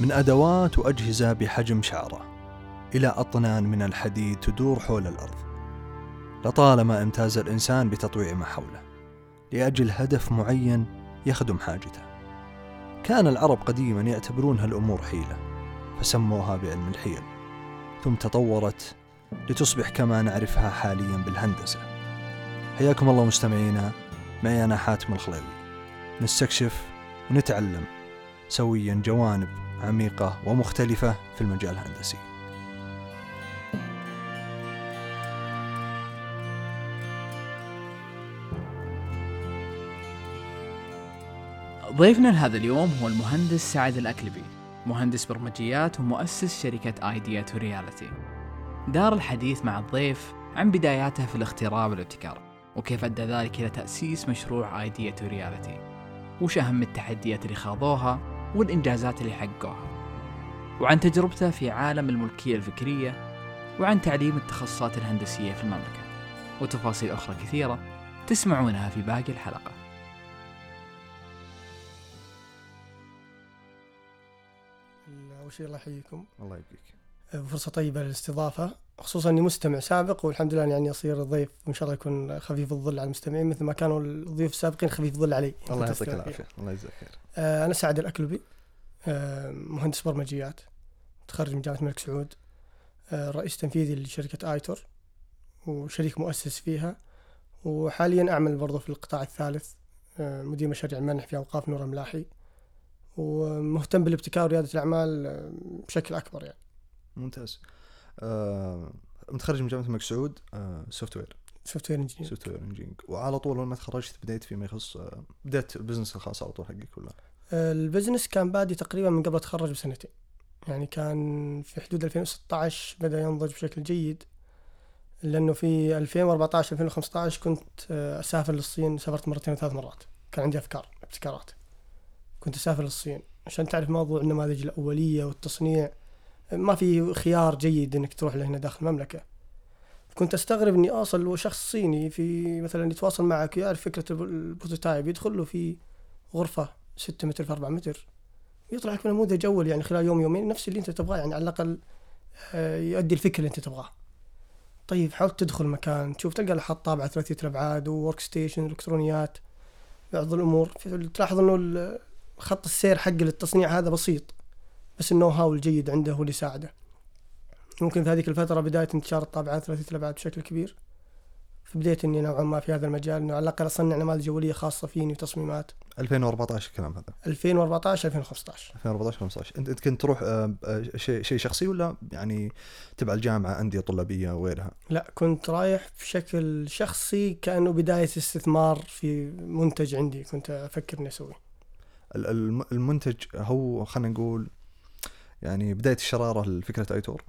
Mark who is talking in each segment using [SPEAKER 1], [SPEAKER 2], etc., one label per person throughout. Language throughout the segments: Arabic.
[SPEAKER 1] من أدوات وأجهزة بحجم شعرة إلى أطنان من الحديد تدور حول الأرض. لطالما امتاز الإنسان بتطويع ما حوله لأجل هدف معين يخدم حاجته. كان العرب قديما يعتبرون هالأمور حيلة فسموها بعلم الحيل. ثم تطورت لتصبح كما نعرفها حاليا بالهندسة. حياكم الله مستمعينا معي أنا حاتم الخليوي نستكشف ونتعلم سويا جوانب عميقة ومختلفة في المجال الهندسي.
[SPEAKER 2] ضيفنا لهذا اليوم هو المهندس سعد الأكلبي مهندس برمجيات ومؤسس شركة Idea to Reality. دار الحديث مع الضيف عن بداياته في الاختراع والابتكار وكيف أدى ذلك إلى تأسيس مشروع Idea to Reality. وش أهم التحديات اللي خاضوها؟ والإنجازات اللي حققوها وعن تجربته في عالم الملكية الفكرية وعن تعليم التخصصات الهندسية في المملكة وتفاصيل أخرى كثيرة تسمعونها في باقي الحلقة.
[SPEAKER 3] أول شيء الله يحييكم
[SPEAKER 1] الله يبقيك
[SPEAKER 3] فرصة طيبة للاستضافة. خصوصا إني مستمع سابق والحمد لله يعني اصير ضيف وإن شاء الله يكون خفيف الظل على المستمعين مثل ما كانوا الضيوف السابقين خفيف الظل علي.
[SPEAKER 1] الله يعطيك العافية. الله يجزاك خير.
[SPEAKER 3] آه أنا سعد الاكلبي آه مهندس برمجيات. متخرج من جامعة الملك سعود. آه رئيس تنفيذي لشركة آيتور وشريك مؤسس فيها. وحاليا أعمل برضو في القطاع الثالث. مدير مشاريع المنح في أوقاف نورة الملاحي ومهتم بالابتكار وريادة الأعمال آه، بشكل أكبر يعني.
[SPEAKER 1] ممتاز. آه، متخرج من جامعة الملك سعود
[SPEAKER 3] software software
[SPEAKER 1] engineer software engineering وعلى طول أول ما تخرجت بديت فيما يخص آه، بديت ال business الخاص على طول حقك ولا؟
[SPEAKER 3] آه، ال business كان بادي تقريبا من قبل اتخرج بسنتين. يعني كان في حدود 2016 بدأ ينضج بشكل جيد لأنه في 2014 2015 كنت آه، أسافر للصين. سافرت مرتين وثلاث مرات. كان عندي أفكار ابتكارات. كنت أسافر للصين. عشان تعرف موضوع النماذج الأولية والتصنيع ما في خيار جيد إنك تروح له هنا داخل المملكة. كنت أستغرب إني اوصل شخص صيني في مثلا يتواصل معك يعرف فكرة ال p- ال prototype يدخل له في غرفة 6 متر في 4 متر يطلع لك نموذج أول يعني خلال يوم يومين نفس اللي أنت تبغاه يعني على الأقل آه، يؤدي الفكرة اللي أنت تبغاه. طيب حاول تدخل مكان تشوف تلقى حط طابعه ثلاثية الأبعاد workstation إلكترونيات بعض الأمور تلاحظ إنه خط السير حق التصنيع هذا بسيط. بس ال know-how الجيد عنده هو اللي يساعده ممكن في هذيك الفترة بداية انتشار الطابعات ثلاثية الأبعاد بشكل كبير. فبديت إني نوعا ما في هذا المجال إنه على الأقل أصنع نماذج أولية خاصة فيني وتصميمات.
[SPEAKER 1] 2014 الكلام هذا.
[SPEAKER 3] 2014 2015
[SPEAKER 1] 2014 15 انت أنت كنت تروح آه، آه، شيء شيء شخصي ولا يعني تبع الجامعة أندية طلابية وغيرها؟
[SPEAKER 3] لا كنت رايح بشكل شخصي كأنه بداية استثمار في منتج عندي كنت أفكر إني أسويه.
[SPEAKER 1] ال- الم- المنتج هو خلينا نقول يعني بداية الشرارة لفكرة آيتور؟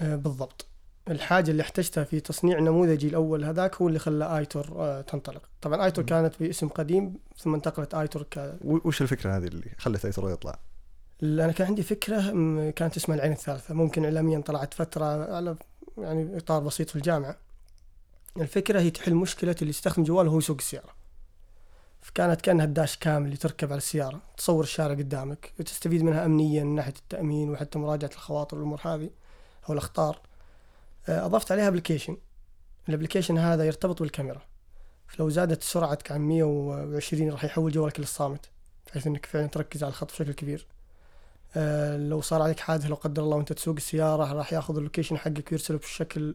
[SPEAKER 3] آه، بالضبط. الحاجة اللي احتجتها في تصنيع نموذجي الأول هذاك هو اللي خلى آيتور آه، تنطلق. طبعا آيتور
[SPEAKER 1] م.
[SPEAKER 3] كانت باسم قديم ثم انتقلت آيتور ك...
[SPEAKER 1] وش الفكرة هذه اللي خلت آيتور يطلع؟
[SPEAKER 3] أنا كان عندي فكرة كانت اسمها العين الثالثة. ممكن اعلاميا طلعت فترة على يعني إطار بسيط في الجامعة. الفكرة هي تحل مشكلة اللي يستخدم جواله وهو يسوق السيارة. فكانت كأنها ال dash cam اللي تركب على السيارة تصور الشارع قدامك وتستفيد منها امنيا من ناحية التأمين وحتى مراجعة الخواطر والأمور هذه أو الأخطار. آه، أضفت عليها application. ال application هذا يرتبط بالكاميرا. فلو زادت سرعتك عن 120 راح يحول جوالك للصامت بحيث إنك فعلا تركز على الخط بشكل كبير. آه، لو صار عليك حادث لو قدر الله وأنت تسوق السيارة راح ياخذ ال location حقك ويرسله بشكل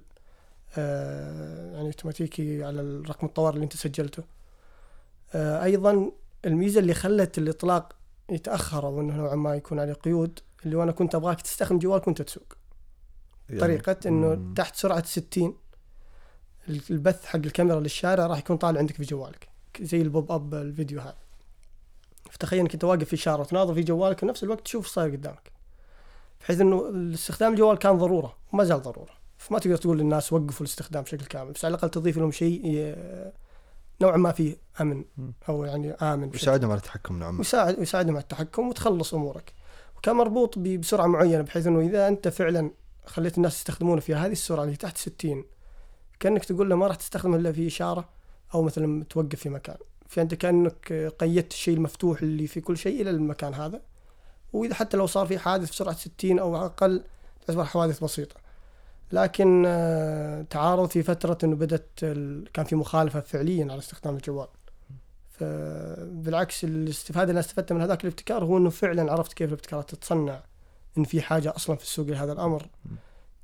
[SPEAKER 3] آه، يعني أوتوماتيكي على الرقم الطوارئ اللي أنت سجلته. أيضا الميزة اللي خلت الإطلاق يتأخر أو إنه نوعا ما يكون عليه قيود اللي وأنا كنت أبغاك تستخدم جوالك وانت تسوق.
[SPEAKER 1] يعني
[SPEAKER 3] طريقة
[SPEAKER 1] إنه.
[SPEAKER 3] تحت سرعة 60 البث حق الكاميرا للشارع راح يكون طالع عندك في جوالك زي البوب أب الفيديو هذا. فتخيل إنك أنت واقف في اشاره وتناظر في جوالك وفي نفس الوقت تشوف إيش صاير قدامك. بحيث إنه استخدام الجوال كان ضرورة وما زال ضرورة. فما تقدر تقول للناس وقفوا الاستخدام بشكل كامل بس على الأقل تضيف لهم شيء نوعا ما فيه
[SPEAKER 1] أمن.
[SPEAKER 3] أو يعني آمن بشكل
[SPEAKER 1] يساعدهم على التحكم نوعا ما.
[SPEAKER 3] يساعد يساعدهم على التحكم وتخلص أمورك. وكان مربوط بسرعة معينة بحيث إنه إذا أنت فعلا خليت الناس يستخدمونه في هذه السرعة اللي تحت 60 كأنك تقول له ما راح تستخدمه إلا في إشارة أو مثلا توقف في مكان. فانت كأنك قيدت الشيء المفتوح اللي في كل شيء إلى المكان هذا. وإذا حتى لو صار في حادث بسرعة 60 أو أقل تعتبر حوادث بسيطة. لكن آه، تعارض في فترة إنه بدأت ال- كان في مخالفة فعليا على استخدام الجوال. فبالعكس الاستفادة اللي استفدتها من هذاك الابتكار هو إنه فعلا عرفت كيف الابتكارات تتصنع إن في حاجة أصلا في السوق لهذا الأمر.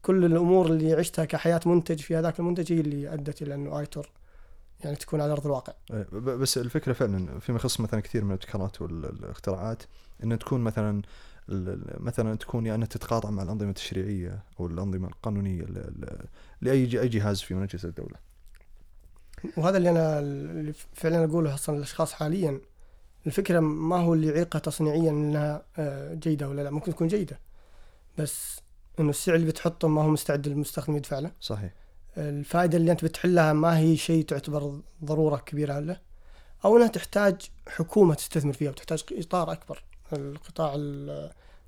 [SPEAKER 3] كل الأمور اللي عشتها كحياة منتج في هذاك المنتج هي اللي أدت إلى إنه آيتور يعني تكون على أرض الواقع.
[SPEAKER 1] إيه، بس الفكرة فعلا فيما يخص مثلا كثير من الابتكارات والإختراعات ان تكون مثلا مثلا تكون يا أنها تتقاطع مع الأنظمة التشريعية أو الأنظمة القانونية لأي أي جهاز في مجلس الدولة.
[SPEAKER 3] وهذا اللي أنا اللي فعلا أقوله أصلا للأشخاص حاليا الفكرة ما هو اللي يعيقها تصنيعيا إنها آه، جيدة ولا لا ممكن تكون جيدة بس إنه السعر اللي بتحطه ما هو مستعد المستخدم يدفع له
[SPEAKER 1] صحيح.
[SPEAKER 3] الفائدة اللي أنت بتحلها ما هي شيء تعتبر ضرورة كبيرة له أو إنها تحتاج حكومة تستثمر فيها وتحتاج إطار أكبر القطاع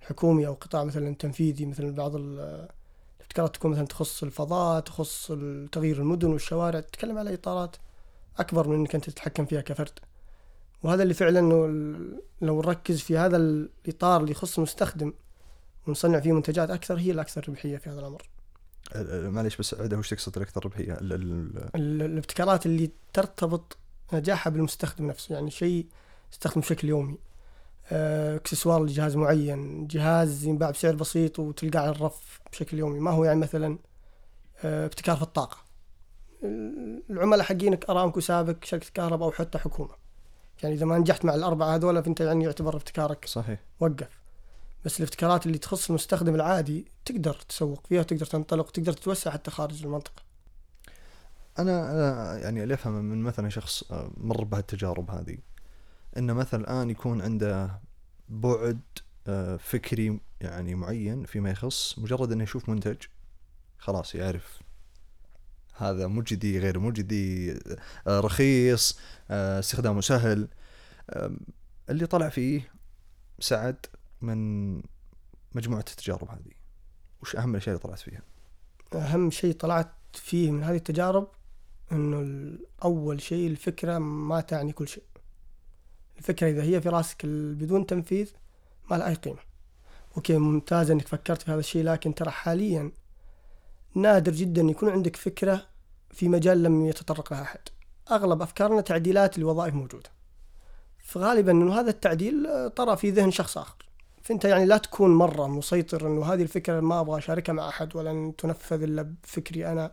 [SPEAKER 3] الحكومي أو قطاع مثلا تنفيذي مثل بعض ال- الابتكارات تكون مثلا تخص الفضاء تخص تغيير المدن والشوارع تتكلم على إطارات أكبر من إنك أنت تتحكم فيها كفرد. وهذا اللي فعلا لو نركز في هذا الإطار اللي يخص المستخدم ونصنع فيه منتجات أكثر هي الأكثر ربحية في هذا الأمر.
[SPEAKER 1] ال- ال- معليش بس عدة وش تقصد الأكثر ربحية؟ ال- ال-
[SPEAKER 3] ال- الابتكارات اللي ترتبط نجاحها بالمستخدم نفسه يعني شيء يستخدم بشكل يومي. اكسسوار لجهاز معين. جهاز ينباع بسعر بسيط وتلقاه على الرف بشكل يومي. ما هو يعني مثلا آه، ابتكار في الطاقة ال- العملاء حقينك أرامكو سابق شركة كهرباء أو حتى حكومة. يعني إذا ما نجحت مع الأربعة هذول فأنت يعني يعتبر ابتكارك
[SPEAKER 1] صحيح.
[SPEAKER 3] وقف. بس الابتكارات اللي تخص المستخدم العادي تقدر تسوق فيها وتقدر تنطلق وتقدر تتوسع حتى خارج المنطقة.
[SPEAKER 1] أنا أنا يعني اللي افهم من مثلا شخص آه، مر بهالتجارب هذه. إنه مثلا الآن يكون عنده بعد آه، فكري يعني معين فيما يخص مجرد إنه يشوف منتج خلاص يعرف هذا مجدي غير مجدي آه، رخيص آه، استخدامه سهل. اللي طلع فيه سعد من مجموعة التجارب هذه. وش أهم الأشياء اللي طلعت فيها؟
[SPEAKER 3] أهم شيء طلعت فيه من هذه التجارب ال- أول شيء الفكرة ما تعني كل شيء. الفكرة إذا هي في راسك بدون تنفيذ ما لها أي قيمة. أوكي ممتاز إنك فكرت في هذا الشيء لكن ترى حاليا نادر جدا يكون عندك فكرة في مجال لم يتطرق لها أحد. أغلب أفكارنا تعديلات لوظائف موجودة. فغالبا إنه هذا التعديل طرى في ذهن شخص آخر. فأنت يعني لا تكون مرة مسيطر إنه هذه الفكرة ما أبغى أشاركها مع أحد ولا تنفذ إلا بفكري أنا.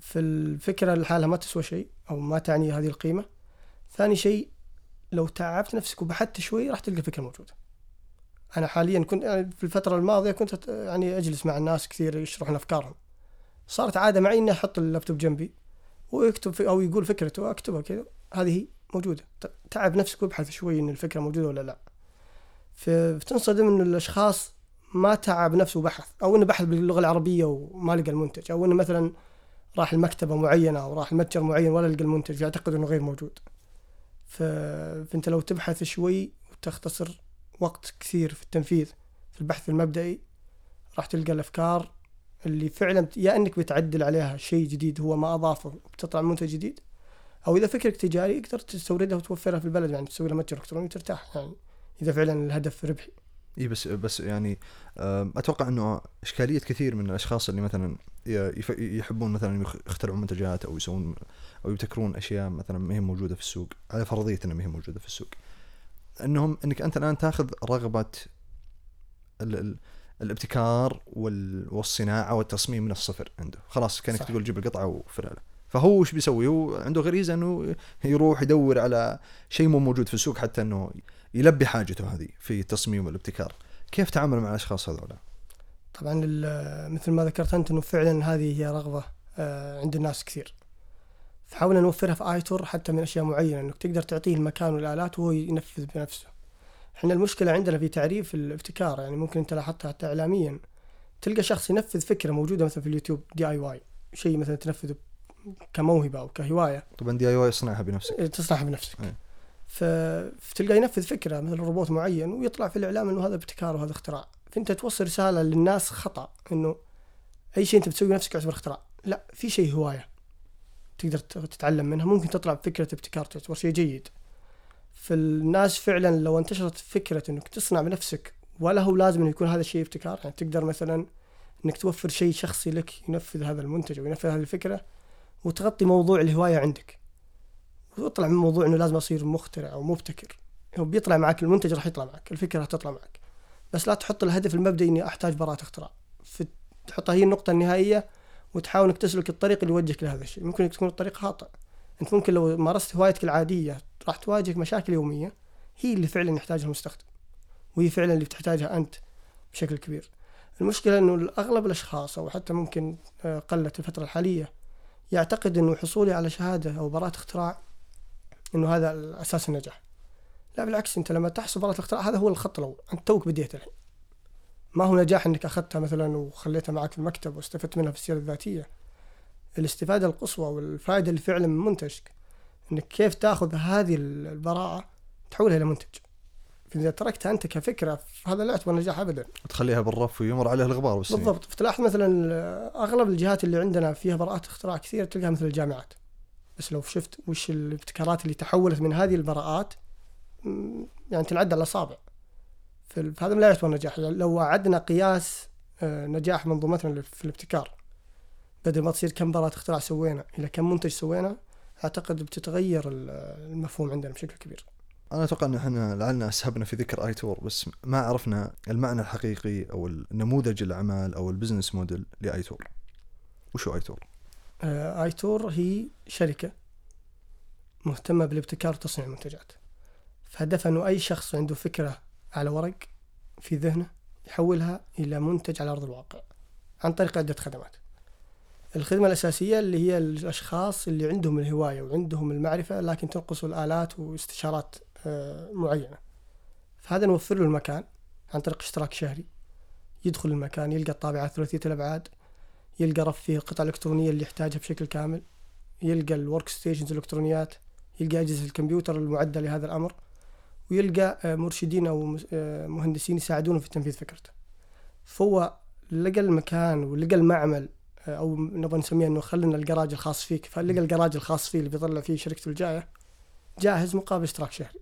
[SPEAKER 3] في الفكرة لحالها ما تسوى شيء أو ما تعني هذه القيمة. ثاني شيء لو تعبت نفسك وبحثت شوي راح تلقى فكرة موجودة. أنا حاليا كنت يعني في الفترة الماضية كنت يعني أجلس مع الناس كثير يشرحون أفكارهم. صارت عادة معي إني أحط اللابتوب جنبي ويكتب في أو يقول فكرته اكتبها كذا هذه هي موجودة. تعب نفسك وابحث شوي إن الفكرة موجودة ولا لا. فتنصدم إن الأشخاص ما تعب نفسه وبحث. أو إنه بحث باللغة العربية وما لقى المنتج. أو إنه مثلا راح المكتبه معينة أو راح المتجر معين ولا لقى المنتج يعتقد إنه غير موجود. فانت لو تبحث شوي وتختصر وقت كثير في التنفيذ في البحث المبدئي راح تلقى الأفكار اللي فعلا يا إنك بتعدل عليها شيء جديد هو ما أضافه بتطلع منتج جديد أو إذا فكرك تجاري تقدر تستوردها وتوفرها في البلد يعني تسوي لها متجر إلكتروني وترتاح يعني إذا فعلا الهدف ربحي.
[SPEAKER 1] إي بس بس يعني أتوقع إنه إشكالية كثير من الأشخاص اللي مثلا يحبون مثلا يخ- يخترعون منتجات أو يسوون أو يبتكرون أشياء مثلا ما هي موجودة في السوق على فرضية إنها ما هي موجودة في السوق. إنهم إنك أنت الآن تأخذ رغبة ال ال الابتكار وال والصناعة والتصميم من الصفر عنده. خلاص كأنك
[SPEAKER 3] صح.
[SPEAKER 1] تقول جيب القطعة وفر له فهو وش بيسوي؟ هو عنده غريزة إنه يروح يدور على شيء مو موجود في السوق حتى إنه يلبي حاجته هذه في التصميم والابتكار. كيف تعامل مع الأشخاص هذولا؟
[SPEAKER 3] طبعا مثل ما ذكرت أنت إنه فعلا هذه هي رغبة آه، عند الناس كثير. فحاولنا نوفرها في آيتور حتى من أشياء معينة إنك تقدر تعطيه المكان والآلات وهو ينفذ بنفسه. إحنا المشكلة عندنا في تعريف الابتكار يعني ممكن أنت لاحظتها حتى اعلاميا. تلقى شخص ينفذ فكرة موجودة مثلا في اليوتيوب DIY شيء مثلا تنفذه كموهبة أو كهواية.
[SPEAKER 1] طبعا DIY يصنعها بنفسك.
[SPEAKER 3] تصنعها بنفسك.
[SPEAKER 1] أي.
[SPEAKER 3] فتلقى ينفذ فكرة مثل روبوت معين ويطلع في الإعلام إنه هذا ابتكار وهذا اختراع. فأنت توصل رسالة للناس خطأ إنه أي شيء أنت بتسويه بنفسك يعتبر اختراع. لا في شيء هواية تقدر تتعلم منها. ممكن تطلع بفكرة ابتكار تعتبر شيء جيد. فالناس فعلا لو انتشرت فكرة إنك تصنع بنفسك ولا هو لازم إنه يكون هذا الشيء ابتكار. يعني تقدر مثلا إنك توفر شيء شخصي لك ينفذ هذا المنتج أو ينفذ هذه الفكرة وتغطي موضوع الهواية عندك. ويطلع من موضوع إنه لازم أصير مخترع أو مبتكر. هو بيطلع معك المنتج راح يطلع معك الفكرة راح تطلع معك. بس لا تحط الهدف المبدئي إني أحتاج براءة اختراع. تحطها هي النقطة النهائية وتحاول إنك تسلك الطريق اللي يوجهك لهذا الشيء. ممكن تكون الطريق خاطئ. أنت ممكن لو مارست هوايتك العادية راح تواجهك مشاكل يومية هي اللي فعلا يحتاجها المستخدم. وهي فعلا اللي بتحتاجها أنت بشكل كبير. المشكلة إنه اغلب الأشخاص أو حتى ممكن آه، قلت الفترة الحالية يعتقد إنه حصولي على شهادة أو براءة اختراع إنه هذا أساس النجاح. لا بالعكس أنت لما تحصل براءه الاختراع هذا هو الخط الأول انت توك بديت الحين. ما هو نجاح إنك أخذتها مثلا وخليتها معك في المكتب واستفدت منها في السيرة الذاتية. الاستفادة القصوى والفائده اللي فعلا من منتجك إنك كيف تأخذ هذه البراءه تحولها إلى منتج. اذا تركتها أنت كفكرة فهذا لا يعتبر نجاح ابدا.
[SPEAKER 1] تخليها بالرف ويمر عليها الغبار
[SPEAKER 3] بالسنين. بالضبط. فتلاحظ مثلا أغلب الجهات اللي عندنا فيها براءات اختراع كثير تلقاها مثل الجامعات. بس لو شفت وش الابتكارات اللي تحولت من هذه البراءات يعني تنعد على الأصابع. فهذا لا يعتبر نجاح. لو أعدنا قياس آه، نجاح منظومتنا في الابتكار بدل ما تصير كم براءة اختراع سوينا إلى كم منتج سوينا أعتقد بتتغير المفهوم عندنا بشكل كبير.
[SPEAKER 1] أنا أتوقع إن إحنا لعلنا أسهبنا في ذكر آيتور بس ما عرفنا المعنى الحقيقي أو النموذج الأعمال أو ال business model لآيتور وشو آيتور
[SPEAKER 3] آه، آيتور هي شركة مهتمة بالابتكار وتصنيع المنتجات. فهدفها إنه أي شخص عنده فكرة على ورق في ذهنه يحولها إلى منتج على أرض الواقع عن طريق عدة خدمات. الخدمة الأساسية اللي هي الأشخاص اللي عندهم الهواية وعندهم المعرفة لكن تنقصوا الآلات واستشارات آه، معينة. فهذا نوفر له المكان عن طريق اشتراك شهري. يدخل المكان يلقى الطابعات ثلاثية الأبعاد. يلقى رف فيه القطع الإلكترونية اللي يحتاجها بشكل كامل يلقى ال workstations الإلكترونيات يلقى أجهزة الكمبيوتر المعدة لهذا الأمر ويلقى آه، مرشدين أو آه، مهندسين يساعدونه في تنفيذ فكرته. فهو لقى المكان ولقى المعمل أو نبغى نسميه إنه خلينا الجراج الخاص فيك فلقى الجراج الخاص فيه اللي بيطلع فيه شركته الجاية جاهز مقابل اشتراك شهري.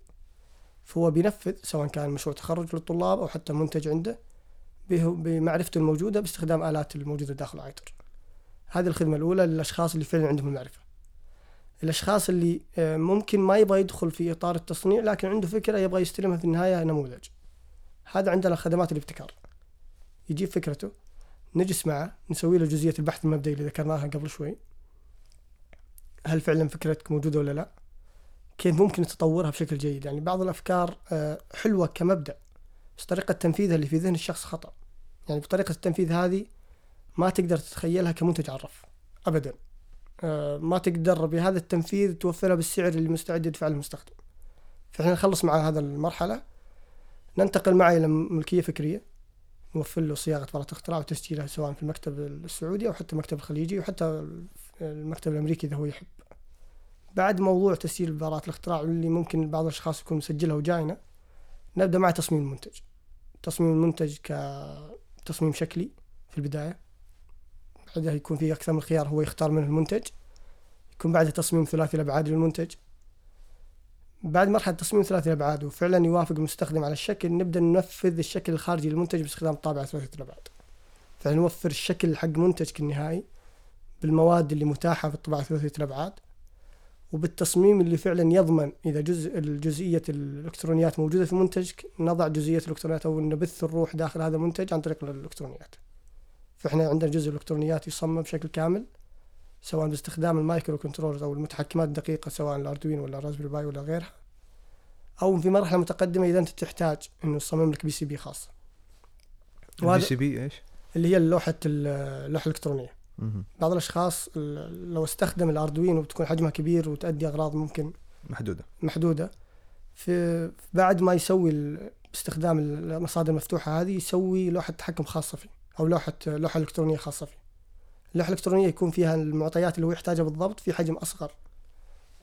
[SPEAKER 3] فهو بينفذ سواء كان مشروع تخرج للطلاب أو حتى منتج عنده بمعرفته الموجودة باستخدام آلات الموجودة داخل ايتر هذه الخدمة الأولى للأشخاص اللي فعلا عندهم المعرفة. الأشخاص اللي آه، ممكن ما يبغى يدخل في إطار التصنيع لكن عنده فكرة يبغى يستلمها في النهاية نموذج. هذا عندنا خدمات الابتكار. يجيب فكرته نجلس معه نسوي له جزئية البحث المبدئي اللي ذكرناها قبل شوي. هل فعلا فكرتك موجودة ولا لا؟ كيف ممكن تطورها بشكل جيد؟ يعني بعض الأفكار آه، حلوة كمبدأ. بس طريقة تنفيذها اللي في ذهن الشخص خطأ. يعني بطريقة التنفيذ هذه ما تقدر تتخيلها كمنتج الرف أبدا. آه، ما تقدر بهذا التنفيذ توفرها بالسعر اللي مستعد يدفعه المستخدم. فإحنا نخلص مع هذا المرحلة. ننتقل معه إلى ملكية فكرية. نوفر له صياغة براءة اختراع وتسجيلها سواء في المكتب السعودي أو حتى المكتب الخليجي وحتى المكتب الأمريكي إذا هو يحب. بعد موضوع تسجيل براءة الاختراع اللي ممكن بعض الأشخاص يكون مسجلها وجاينا نبدأ مع تصميم المنتج. تصميم المنتج كتصميم شكلي في البداية. بعدها يكون في أكثر من خيار هو يختار منه المنتج. يكون بعدها تصميم ثلاثي الأبعاد للمنتج. بعد مرحلة تصميم ثلاثي الأبعاد وفعلا يوافق المستخدم على الشكل نبدأ ننفذ الشكل الخارجي للمنتج باستخدام الطابعة ثلاثية الأبعاد. فنوفر الشكل حق منتجك النهائي بالمواد اللي متاحة في الطباعة ثلاثية الأبعاد. وبالتصميم اللي فعلا يضمن إذا جزء الجزئية الإلكترونيات موجودة في منتجك نضع جزئية الإلكترونيات أو نبث الروح داخل هذا المنتج عن طريق الإلكترونيات. فإحنا عندنا جزء الإلكترونيات يصمم بشكل كامل سواء باستخدام ال microcontrollers أو المتحكمات الدقيقة سواء الأردوينو ولا الرازبري باي ولا غيرها أو في مرحلة متقدمة إذا أنت تحتاج إنه تصمم لك PCB خاص.
[SPEAKER 1] PCB إيش؟
[SPEAKER 3] اللي هي لوحة اللوحة الإلكترونية. بعض الأشخاص لو استخدم الأردوينو وبتكون حجمها كبير وتؤدي أغراض ممكن
[SPEAKER 1] محدودة.
[SPEAKER 3] محدودة في بعد ما يسوي باستخدام المصادر المفتوحة هذه يسوي لوحة تحكم خاصة فيه أو لوحه لوحة إلكترونية خاصة فيه. اللوحة الإلكترونية يكون فيها المعطيات اللي هو يحتاجها بالضبط في حجم أصغر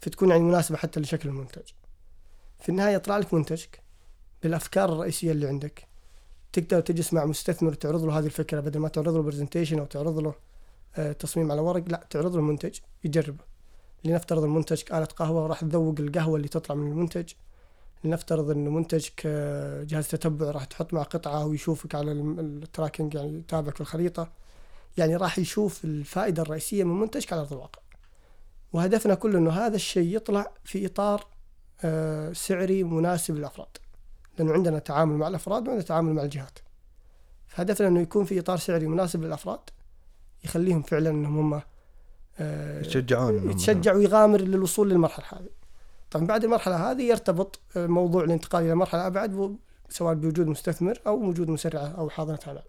[SPEAKER 3] فتكون يعني مناسبة حتى لشكل المنتج. في النهاية يطلع لك منتجك بالأفكار الرئيسية اللي عندك. تقدر تجلس مع مستثمر تعرض له هذه الفكرة بدل ما تعرض له برزنتيشن أو تعرض له تصميم على ورق لا تعرض له المنتج يجربه. لنفترض المنتج آلة قهوة وراح تذوق القهوة اللي تطلع من المنتج. لنفترض انه منتجك آه، جهاز تتبع راح تحط مع قطعة ويشوفك على التراكنج يعني يتابعك في الخريطة. يعني راح يشوف الفائدة الرئيسية من منتجك على أرض الواقع. وهدفنا كله إنه هذا الشيء يطلع في إطار آه، سعري مناسب للأفراد. لأنه عندنا تعامل مع الأفراد وعندنا تعامل مع الجهات. فهدفنا إنه يكون في إطار سعري مناسب للأفراد. يخليهم فعلا إنهم هم آه،
[SPEAKER 1] يتشجعون
[SPEAKER 3] يتشجع ويغامر للوصول للمرحلة هذه. طبعا بعد المرحلة هذه يرتبط آه، موضوع الانتقال إلى مرحلة أبعد سواء بوجود مستثمر أو وجود مسرعة أو حاضنة أعمال.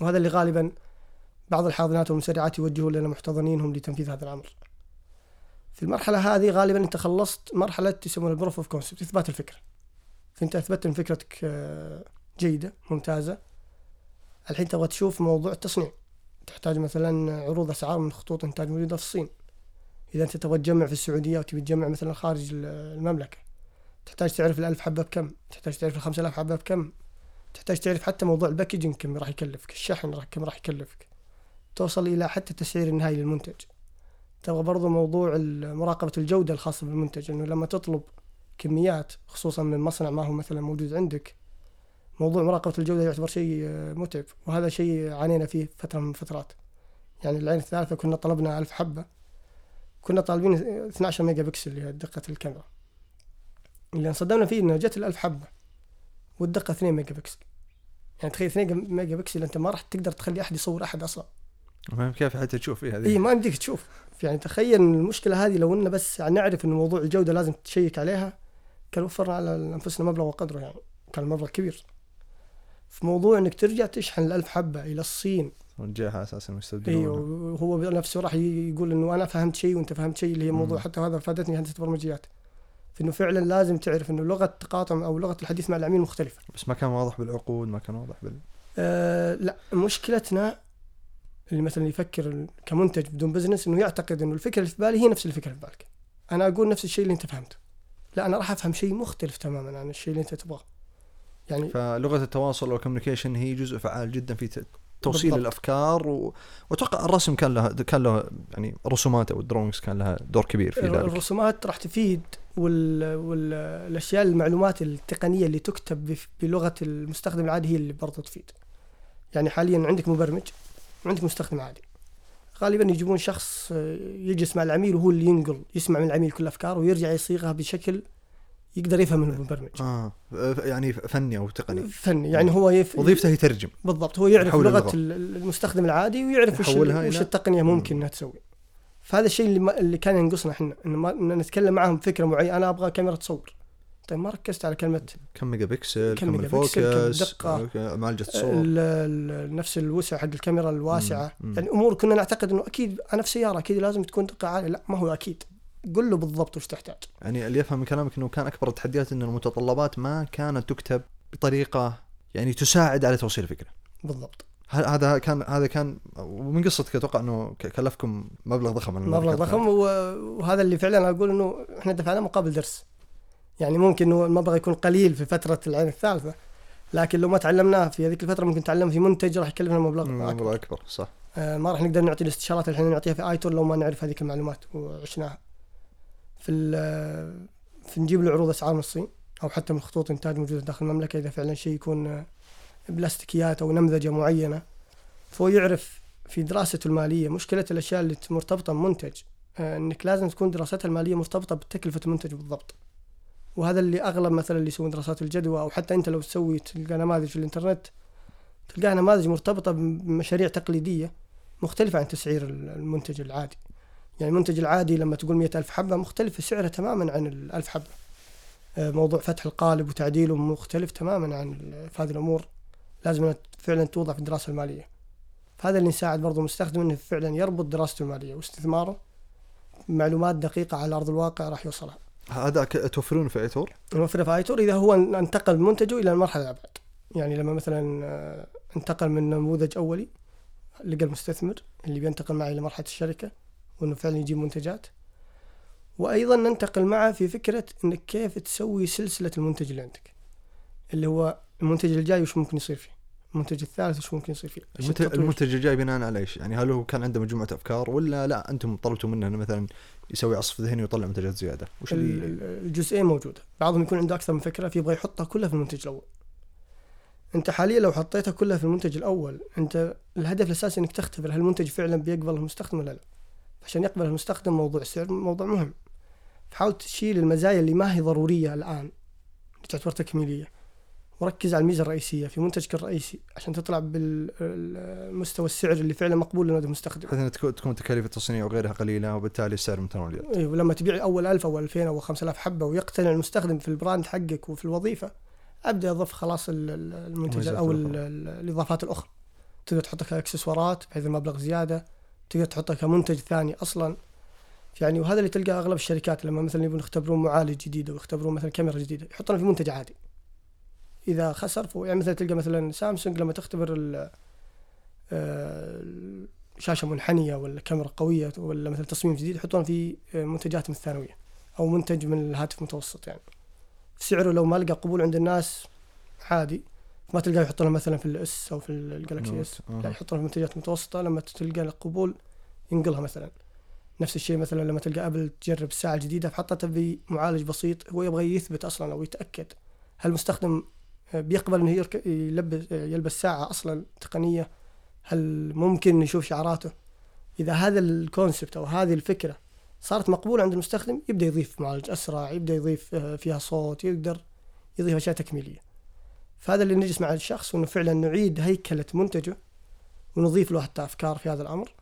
[SPEAKER 3] وهذا اللي غالبا بعض الحاضنات والمسرعات يوجهون لنا محتضنينهم لتنفيذ هذا الأمر. في المرحلة هذه غالبا أنت خلصت مرحلة يسمونها ال proof of concept إثبات الفكرة. فأنت أثبتت إن فكرتك آه، جيدة ممتازة. الحين تبغى تشوف موضوع التصنيع. تحتاج مثلا عروض أسعار من خطوط إنتاج موجودة في الصين. إذا أنت تبغى تجمع في السعودية وتبي تجمع مثلا خارج ال- المملكة تحتاج تعرف الألف حبة بكم تحتاج تعرف الخمسة آلاف حبة بكم تحتاج تعرف حتى موضوع الباكجينج كم راح يكلفك الشحن راح كم راح يكلفك توصل إلى حتى التسعير النهائي للمنتج تبغى برضو موضوع ال- مراقبة الجودة الخاصة بالمنتج إنه لما تطلب كميات خصوصا من مصنع ما هو مثلا موجود عندك موضوع مراقبة الجودة يعتبر شيء آه، متعب وهذا شيء عانينا فيه فترة من الفترات يعني العين الثالثة كنا طلبنا ألف حبة. كنا طالبين 12 ميجا بكسل دقة الكاميرا. اللي انصدمنا فيه إنه جت الألف حبة والدقة 2 ميجا بكسل. يعني تخيل 2 ميجا بكسل أنت ما راح تقدر تخلي أحد يصور أحد أصلا.
[SPEAKER 1] ما كيف حتى تشوف إيه هذه؟
[SPEAKER 3] اي ما يمديك تشوف. يعني تخيل المشكلة هذه لو ان بس نعرف ان موضوع الجودة لازم تشيك عليها كان وفرنا على أنفسنا مبلغ وقدره يعني كان مبلغ كبير. في موضوع إنك ترجع تشحن الألف حبة إلى الصين
[SPEAKER 1] رجعها أساسا
[SPEAKER 3] أيوه
[SPEAKER 1] مستبدلون
[SPEAKER 3] وهو بنفسه راح يقول إنه أنا فهمت شيء وأنت فهمت شيء اللي هي موضوع. حتى هذا فادتني هندسه برمجيات انه فعلا لازم تعرف إنه لغة التقاطع أو لغة الحديث مع العميل مختلفة.
[SPEAKER 1] بس ما كان واضح بالعقود ما كان واضح بال
[SPEAKER 3] أه لا مشكلتنا اللي مثلا يفكر كمنتج بدون بزنس إنه يعتقد إنه الفكرة اللي في بالي هي نفس الفكرة اللي في بالك. أنا أقول نفس الشيء اللي أنت فهمته. لا أنا راح أفهم شيء مختلف تماما عن الشيء اللي أنت تبغاه. يعني
[SPEAKER 1] فلغة التواصل وال communication هي جزء فعال جدا في توصيل
[SPEAKER 3] بالضبط.
[SPEAKER 1] الأفكار و... وأتوقع الرسم كان له كان له يعني رسومات أو ال drawings كان لها دور كبير في ذلك.
[SPEAKER 3] الرسومات راح تفيد وال... والاشياء المعلومات التقنية اللي تكتب بلغة المستخدم العادي هي اللي برضه تفيد. يعني حاليا عندك مبرمج وعندك مستخدم عادي. غالبا يجيبون شخص آه، يجلس مع العميل وهو اللي ينقل يسمع من العميل كل أفكاره ويرجع يصيغها بشكل يقدر يفهم المبرمج
[SPEAKER 1] آه يعني فني أو تقني.
[SPEAKER 3] فني يعني هو يف...
[SPEAKER 1] وظيفته يترجم.
[SPEAKER 3] بالضبط هو يعرف لغة
[SPEAKER 1] اللغة.
[SPEAKER 3] ال- المستخدم العادي ويعرف وش,
[SPEAKER 1] إلى-
[SPEAKER 3] التقنية ممكن إنها تسوي. فهذا الشيء اللي, ما اللي كان ينقصنا إحنا انه ما نتكلم معهم بفكره معينة أنا أبغى كاميرا تصور. طيب ما ركزت على كلمة
[SPEAKER 1] كم ميجا بكسل
[SPEAKER 3] كم ميجا
[SPEAKER 1] ال
[SPEAKER 3] focus كم الدقة.
[SPEAKER 1] okay، معالجة الصوت
[SPEAKER 3] ال- ال- نفس الوسع حق الكاميرا الواسعة.
[SPEAKER 1] مم.
[SPEAKER 3] يعني امور كنا نعتقد إنه أكيد أنا في سيارة أكيد لازم تكون دقة عالية. لا ما هو أكيد. قل له بالضبط وش تحتاج.
[SPEAKER 1] يعني اللي يفهم من كلامك إنه كان أكبر التحديات ان المتطلبات ما كانت تكتب بطريقة يعني تساعد على توصيل الفكرة
[SPEAKER 3] بالضبط.
[SPEAKER 1] هذا كان هذا كان ومن قصتك أتوقع إنه كلفكم مبلغ ضخم
[SPEAKER 3] مبلغ. ضخم وهذا اللي فعلا أقول إنه إحنا دفعنا مقابل درس. يعني ممكن إنه المبلغ يكون قليل في فترة العين الثالثة لكن لو ما تعلمناه في هذيك الفترة ممكن نتعلم في منتج راح يكلفنا مبلغ
[SPEAKER 1] مبلغ
[SPEAKER 3] أكبر.
[SPEAKER 1] أكبر صح.
[SPEAKER 3] آه، ما راح نقدر نعطي الاستشارات اللي إحنا نعطيها في آيتون لو ما نعرف هذيك المعلومات وعشناها. في في نجيب له عروض اسعار من الصين أو حتى من خطوط إنتاج موجوده داخل المملكة إذا فعلا شيء يكون آه، بلاستيكيات أو نمذجة معينة. فهو يعرف في دراسته المالية مشكلة الأشياء اللي مرتبطة بمنتج آه، إنك لازم تكون دراستها المالية مرتبطة بتكلفة المنتج بالضبط. وهذا اللي أغلب مثلا اللي يسوون دراسات الجدوى أو حتى أنت لو تسوي تلقى نماذج في الإنترنت تلقاها نماذج مرتبطة بمشاريع تقليدية مختلفة عن تسعير المنتج العادي. يعني المنتج العادي لما تقول مئة ألف حبة مختلفة سعرها تماما عن الألف حبة. آه، موضوع فتح القالب وتعديله مختلف تماما عن في هذه الأمور. لازم فعلا توضع في الدراسة المالية. فهذا اللي يساعد برضو المستخدم إنه فعلا يربط دراسته المالية واستثماره. معلومات دقيقة على أرض الواقع راح يوصلها.
[SPEAKER 1] هذا توفرون في أيتور؟
[SPEAKER 3] نوفره في أيتور إذا هو انتقل منتجه إلى المرحلة الأبعد. يعني لما مثلا آه، انتقل من نموذج أولي لقى المستثمر اللي بينتقل معي إلى مرحلة الشركة وإنه فعلا يجيب منتجات. وأيضا ننتقل معه في فكرة إنك كيف تسوي سلسلة المنتج اللي عندك. اللي هو المنتج الجاي وش ممكن يصير فيه؟ المنتج الثالث وش ممكن يصير فيه؟
[SPEAKER 1] المنتج. المنتج الجاي بناء على إيش؟ يعني هل هو كان عنده مجموعة أفكار ولا لا؟ أنتم طلبتوا منه إنه مثلا يسوي عصف ذهني ويطلع منتجات زيادة؟ وش
[SPEAKER 3] الجزئين موجودة. بعضهم يكون عنده أكثر من فكرة فيبغى يحطها كلها في المنتج الأول. أنت حاليا لو حطيتها كلها في المنتج الأول أنت الهدف الأساسي إنك تختبر هل المنتج فعلا بيقبل المستخدم ولا لا. عشان يقبل المستخدم موضوع السعر موضوع مهم. فحاول تشيل المزايا اللي ما هي ضرورية الآن اللي تعتبر تكميلية. وركز على الميزة الرئيسية في منتجك الرئيسي عشان تطلع بالمستوى السعر اللي فعلا مقبول لدى المستخدم.
[SPEAKER 1] بحيث تكون تكاليف التصنيع وغيرها قليلة وبالتالي السعر متناول اليد.
[SPEAKER 3] إيه ولما تبيع أول 1000 أو 2000 أو 5000 حبة ويقتنع المستخدم في البراند حقك وفي الوظيفة أبدأ اضف خلاص ال- ال- المنتجات أو ال-
[SPEAKER 1] الأخرى.
[SPEAKER 3] تقدر تحطها كاكسسوارات بحيث المبلغ زيادة. تقدر تحطها كمنتج ثاني أصلا. يعني وهذا اللي تلقاه أغلب الشركات لما مثلا يبون يختبرون معالج جديد أو يختبرون مثلا كاميرا جديدة يحطونها في منتج عادي. إذا خسر يعني مثلا تلقى مثلا سامسونج لما تختبر ال- آه، شاشة منحنية ولا كاميرا قوية ولا مثلا تصميم جديد يحطون في منتجات من الثانوية أو منتج من الهاتف المتوسط يعني. سعره لو ما لقى قبول عند الناس عادي. ما تلقاه يحطونه مثلا في الأس أو في الجالكسي أس.
[SPEAKER 1] آه.
[SPEAKER 3] لا يحطونها في منتجات متوسطة لما تلقى له قبول ينقلها مثلا. نفس الشيء مثلا لما تلقى أبل تجرب الساعة الجديده فحطتها بمعالج بسيط هو يبغى يثبت أصلا أو يتأكد. هل المستخدم بيقبل إنه يلبس يلبس ساعة أصلا تقنية؟ هل ممكن نشوف شعاراته إذا هذا الكونسبت أو هذه الفكرة صارت مقبولة عند المستخدم يبدأ يضيف معالج أسرع يبدأ يضيف آه، فيها صوت يقدر يضيف أشياء تكميلية. فهذا اللي نجلس مع الشخص وانه فعلا نعيد هيكلة منتجه ونضيف له حتى أفكار في هذا الأمر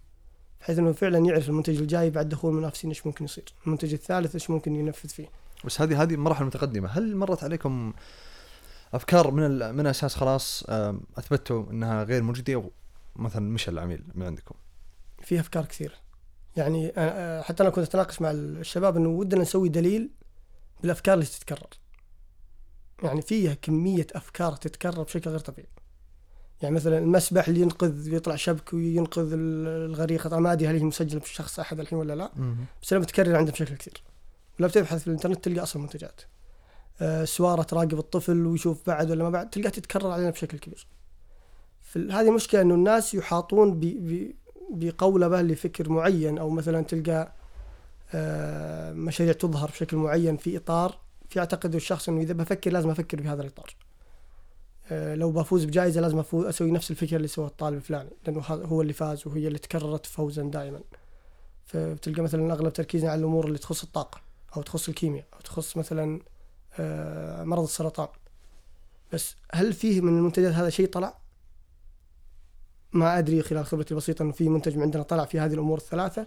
[SPEAKER 3] بحيث إنه فعلا يعرف المنتج الجاي بعد دخول المنافسين إيش ممكن يصير المنتج الثالث إيش ممكن ينفذ فيه.
[SPEAKER 1] بس هذه هذه مراحل متقدمة، هل مرت عليكم أفكار من من أساس خلاص أثبتوا إنها غير مجديه ومثلا مشى العميل من عندكم؟
[SPEAKER 3] في أفكار كثيره يعني حتى أنا كنت أتناقش مع الشباب إنه ودنا نسوي دليل بالأفكار اللي تتكرر. يعني فيها كمية أفكار تتكرر بشكل غير طبيعي. يعني مثلا المسبح اللي ينقذ يطلع شبك وينقذ ال- الغريقة. طبعا ما أدري هل هي مسجلة بشخص أحد الحين ولا لا بس لما تكرر عنده بشكل كثير. ولو بتبحث في الإنترنت تلقى أصلا منتجات. آه، سوارة تراقب الطفل ويشوف بعد ولا ما بعد تلقاها تتكرر علينا بشكل كبير. هذه المشكلة إنه الناس يحاطون بقولبه لفكر معين أو مثلا تلقى آه، مشاريع تظهر بشكل معين في إطار في يعتقد الشخص إنه إذا بفكر لازم أفكر بهذا الإطار. آه، لو بفوز بجائزة لازم أفوز أسوي نفس الفكرة اللي سواه الطالب الفلاني لأنه هو اللي فاز وهي اللي تكررت فوزا دائما. فتلقى مثلا أغلب تركيزنا على الأمور اللي تخص الطاقة أو تخص الكيمياء أو تخص مثلا آه، مرض السرطان. بس هل فيه من المنتجات هذا شيء طلع؟ ما أدري خلال خبرتي البسيطه إنه في منتج من عندنا طلع في هذه الأمور الثلاثة.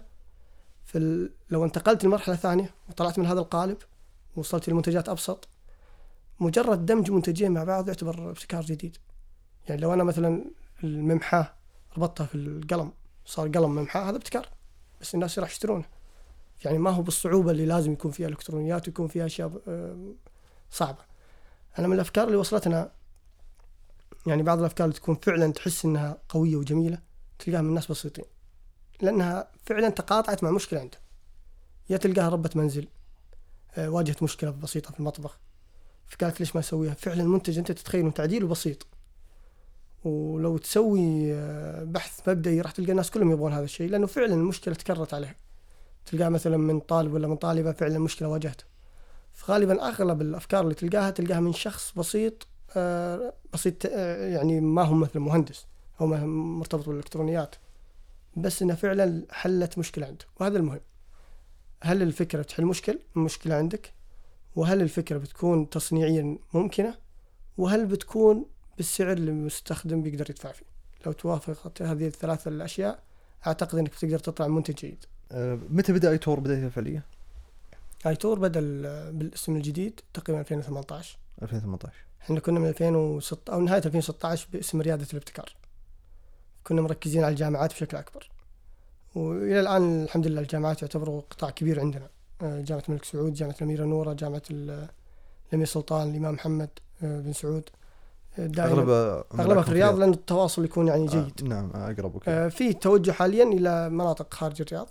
[SPEAKER 3] فال... لو انتقلت لمرحلة ثانية وطلعت من هذا القالب ووصلت لمنتجات أبسط. مجرد دمج منتجين مع بعض يعتبر ابتكار جديد. يعني لو أنا مثلا الممحاة ربطتها في القلم صار قلم ممحاة هذا ابتكار. بس الناس راح يشترونه. يعني ما هو بالصعوبة اللي لازم يكون فيها إلكترونيات ويكون فيها أشياء آه، صعبة. أنا من الأفكار اللي وصلتنا يعني بعض الأفكار اللي تكون فعلا تحس إنها قوية وجميلة تلقاها من ناس بسيطين. لأنها فعلا تقاطعت مع مشكلة عنده يا تلقاها ربة منزل واجهت مشكلة بسيطة في المطبخ. فقالت ليش ما أسويها؟ فعلا المنتج أنت تتخيل إنه تعديله بسيط. ولو تسوي آه، بحث مبدئي راح تلقى الناس كلهم يبغون هذا الشيء لأنه فعلا المشكلة تكررت عليها. تلقاها مثلا من طالب ولا من طالبة فعلا مشكلة واجهته. فغالبا أغلب الأفكار اللي تلقاها تلقاها من شخص بسيط آه، بسيط آه، يعني ما هو مثلا مهندس أو مرتبط بالإلكترونيات بس انها فعلا حلت مشكلة عنده وهذا المهم. هل الفكرة بتحل مشكل؟ مشكلة عندك. وهل الفكرة بتكون تصنيعيا ممكنة؟ وهل بتكون بالسعر اللي المستخدم بيقدر يدفع فيه؟ لو توافقت هذه الثلاث الأشياء أعتقد إنك بتقدر تطلع منتج جيد
[SPEAKER 1] آه، متى بدأ اي تور بدايته الفعلية؟
[SPEAKER 3] اي تور بدأ ال- بالاسم الجديد تقريبا 2018
[SPEAKER 1] 2018
[SPEAKER 3] إحنا كنا من 2006 أو نهاية 2016 باسم ريادة الابتكار. كنا مركزين على الجامعات بشكل أكبر. وإلى الآن الحمد لله الجامعات يعتبروا قطاع كبير عندنا. آه، جامعة الملك سعود جامعة الأميرة نورة جامعة ال- الأمير سلطان الإمام محمد آه، بن سعود. آه، أغلبها
[SPEAKER 1] اغلبها
[SPEAKER 3] في الرياض لأن التواصل يكون يعني جيد.
[SPEAKER 1] آه نعم أقرب وكذا.
[SPEAKER 3] آه، في توجه حاليا إلى مناطق خارج الرياض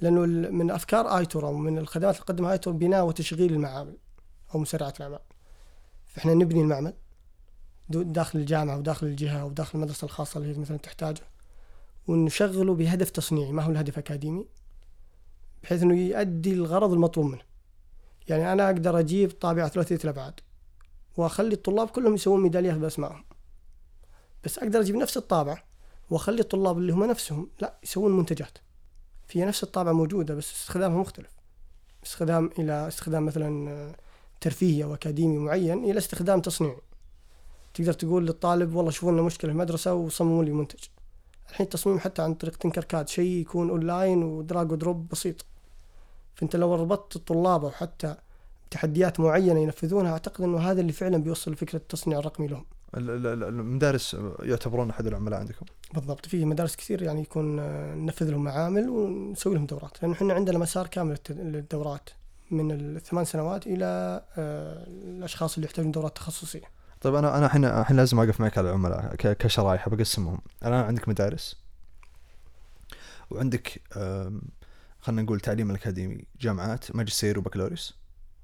[SPEAKER 3] لأنه من أفكار آيتور أو من الخدمات اللي تقدمها آيتور بناء وتشغيل المعامل أو مسرعة الأعمال. فإحنا نبني المعمل داخل الجامعة وداخل الجهة وداخل المدرسة الخاصة اللي هي مثلا تحتاجه ونشغله بهدف تصنيعي ما هو الهدف أكاديمي بحيث أنه يؤدي الغرض المطلوب منه. يعني أنا أقدر أجيب طابعة ثلاثية الأبعاد وأخلي الطلاب كلهم يسوون ميداليات بأسمائهم. بس أقدر أجيب نفس الطابعة وأخلي الطلاب اللي هم نفسهم لا يسوون منتجات. فيها نفس الطابعة موجودة بس استخدامها مختلف. استخدام إلى استخدام مثلا ترفيهي أو أكاديمي معين إلى استخدام تصنيعي. تقدر تقول للطالب والله شوفوا لنا مشكلة في المدرسة وصمموا لي منتج. الحين التصميم حتى عن طريق Tinkercad شيء يكون online و drag و drop بسيط. فأنت لو ربطت الطلاب أو حتى تحديات معينة ينفذونها أعتقد إنه هذا اللي فعلا بيوصل لفكره التصنيع الرقمي لهم.
[SPEAKER 1] ال- ال- ال- المدارس يعتبرون أحد العملاء عندكم؟
[SPEAKER 3] بالضبط. في مدارس كثير يعني يكون آه، ننفذ لهم معامل ونسوي لهم دورات. لأنه إحنا عندنا مسار كامل للدورات من الثمان سنوات إلى آه، الأشخاص اللي يحتاجون دورات تخصصية.
[SPEAKER 1] طيب أنا أنا الحين الحين لازم اقف معك على العملاء ك- كشرائح بقسمهم. الان عندك مدارس وعندك خلينا نقول تعليم الأكاديمي جامعات ماجستير وبكالوريوس.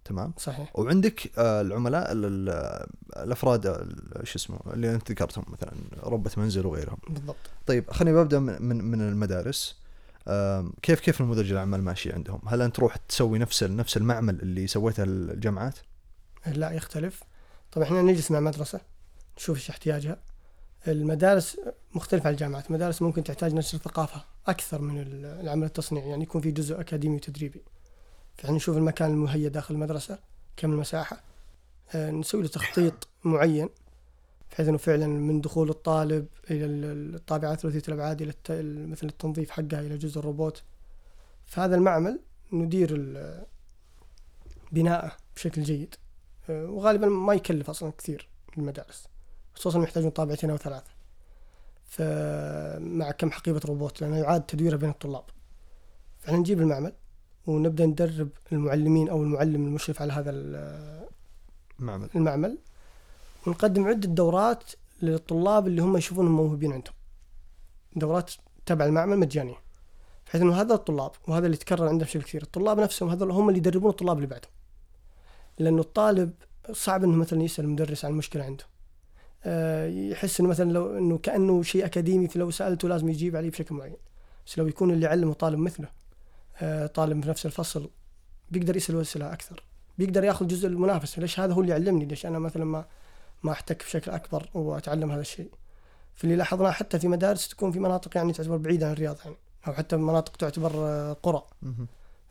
[SPEAKER 1] تمام؟
[SPEAKER 3] صحيح.
[SPEAKER 1] وعندك آه، العملاء ال- ال- الأفراد ال- شو اسمه اللي أنت ذكرتهم مثلا ربة منزل وغيرهم.
[SPEAKER 3] بالضبط.
[SPEAKER 1] طيب خليني ببدأ من من, المدارس. كيف كيف نموذج الأعمال ماشي عندهم؟ هل أنت تروح تسوي نفس نفس المعمل اللي سويته الجامعات؟
[SPEAKER 3] لا يختلف. طبعا إحنا نجلس مع مدرسة نشوف إيش احتياجها. المدارس مختلفة عن الجامعات المدارس ممكن تحتاج نشر ثقافة أكثر من ال- العمل التصنيعي يعني يكون في جزء أكاديمي وتدريبي. فإحنا نشوف المكان المهيأ داخل المدرسة كم المساحة. آه، نسوي له تخطيط معين بحيث إنه فعلا من دخول الطالب إلى ال- الطابعات ثلاثيه الابعاد إلى مثل التنظيف حقها إلى جزء الروبوت. فهذا المعمل ندير بناءه بشكل جيد. وغالبا ما يكلف أصلا كثير المدارس خصوصا يحتاجون طابعتين أو ثلاثة. فمع كم حقيبة روبوت لأنه يعاد تدويرها بين الطلاب. فإحنا نجيب المعمل ونبدأ ندرب المعلمين أو المعلم المشرف على هذا ال-
[SPEAKER 1] معمل.
[SPEAKER 3] المعمل ونقدم عدة دورات للطلاب اللي هم يشوفونهم موهوبين عندهم. دورات تبع المعمل مجانية. بحيث إنه هذا الطلاب وهذا اللي يتكرر عندهم بشكل كثير. الطلاب نفسهم هذول هم اللي يدربون الطلاب اللي بعدهم. لأنه الطالب صعب إنه مثلا يسأل المدرس عن مشكلة عنده. آه، يحس إنه مثلا لو إنه كأنه شيء أكاديمي فلو سألته لازم يجيب عليه بشكل معين. بس لو يكون اللي يعلمه طالب مثله آه، طالب في نفس الفصل بيقدر يسأل اسئله أكثر. بيقدر يأخذ جزء المنافسة. ليش هذا هو اللي يعلمني ليش أنا مثلا ما ما أحتك بشكل أكبر وأتعلم هذا الشيء؟ فاللي لاحظناه حتى في مدارس تكون في مناطق يعني تعتبر بعيدة عن الرياض يعني أو حتى مناطق تعتبر آه، قرى.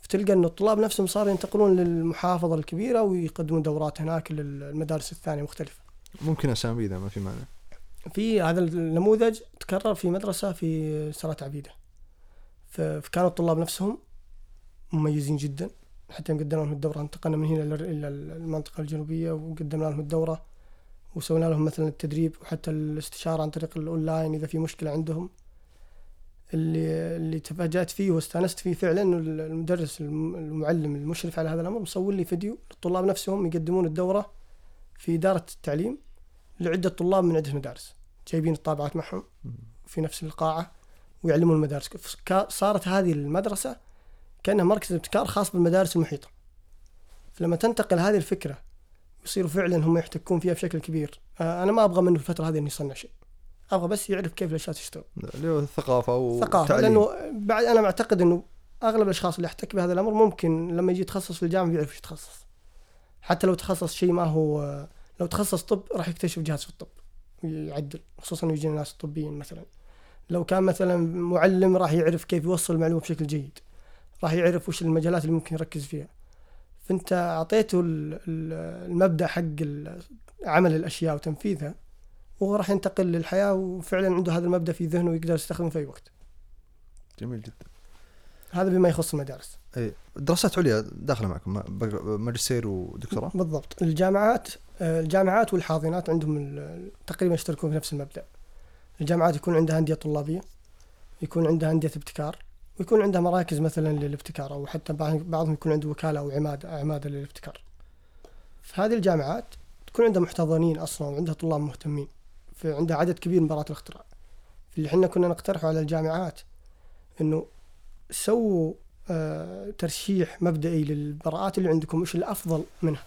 [SPEAKER 3] فتلقى انه الطلاب نفسهم صاروا ينتقلون للمحافظة الكبيرة ويقدمون دورات هناك للمدارس الثانية مختلفة.
[SPEAKER 1] ممكن أسامي إذا ما في مانع.
[SPEAKER 3] في هذا النموذج تكرر في مدرسة في سرات عبيدة. فكانوا الطلاب نفسهم مميزين جدا. حتى قدمنا لهم الدورة انتقلنا من هنا إلى- إلى المنطقة الجنوبية وقدمنا لهم الدورة وسوينا لهم مثلا التدريب وحتى الاستشارة عن طريق الأونلاين إذا في مشكلة عندهم. اللي اللي تفاجأت فيه واستانست فيه فعلا إنه المدرس الم- المعلم المشرف على هذا الأمر مصور لي فيديو للطلاب نفسهم يقدمون الدورة في إدارة التعليم لعدة طلاب من عدة مدارس. جايبين الطابعات معهم في نفس القاعة ويعلمون المدارس. صارت هذه المدرسة كأنها مركز ابتكار خاص بالمدارس المحيطة. فلما تنتقل هذه الفكرة يصيروا فعلا هم يحتكون فيها بشكل كبير. آه، أنا ما أبغى منه الفترة هذه انه يصنع شيء. أبغى بس يعرف كيف الأشياء تشتغل.
[SPEAKER 1] اللي هو الثقافة والتعليم.
[SPEAKER 3] ثقافه لأنه بعد أنا معتقد إنه أغلب الأشخاص اللي يحتك بهذا الأمر ممكن لما يجي يتخصص في الجامعة بيعرف إيش يتخصص. حتى لو تخصص شيء ما هو لو تخصص طب راح يكتشف جهاز في الطب ويعدل خصوصا يجينا ناس طبيين مثلا. لو كان مثلا معلم راح يعرف كيف يوصل المعلومة بشكل جيد راح يعرف وش المجالات اللي ممكن يركز فيها. فأنت أعطيته ال- ال- المبدأ حق عمل الأشياء وتنفيذها وهو راح ينتقل للحياة وفعلا عنده هذا المبدأ في ذهنه ويقدر يستخدمه في أي وقت.
[SPEAKER 1] جميل جدا.
[SPEAKER 3] هذا بما يخص المدارس.
[SPEAKER 1] اي دراسات عليا داخلة معكم ماجستير ودكتوراه؟
[SPEAKER 3] بالضبط. الجامعات آه، الجامعات والحاضنات عندهم تقريبا يشتركون في نفس المبدأ. الجامعات يكون عندها أندية طلابية يكون عندها أندية ابتكار ويكون عندها مراكز مثلا للابتكار أو حتى بعض- بعضهم يكون عنده وكالة أو عماده عمادة للابتكار. في هذه الجامعات تكون عندها محتضنين أصلا وعندها طلاب مهتمين. في عندها عدد كبير من براءات الاختراع. اللي إحنا كنا نقترحه على الجامعات إنه سووا آه، ترشيح مبدئي للبراءات اللي عندكم وش الأفضل منها؟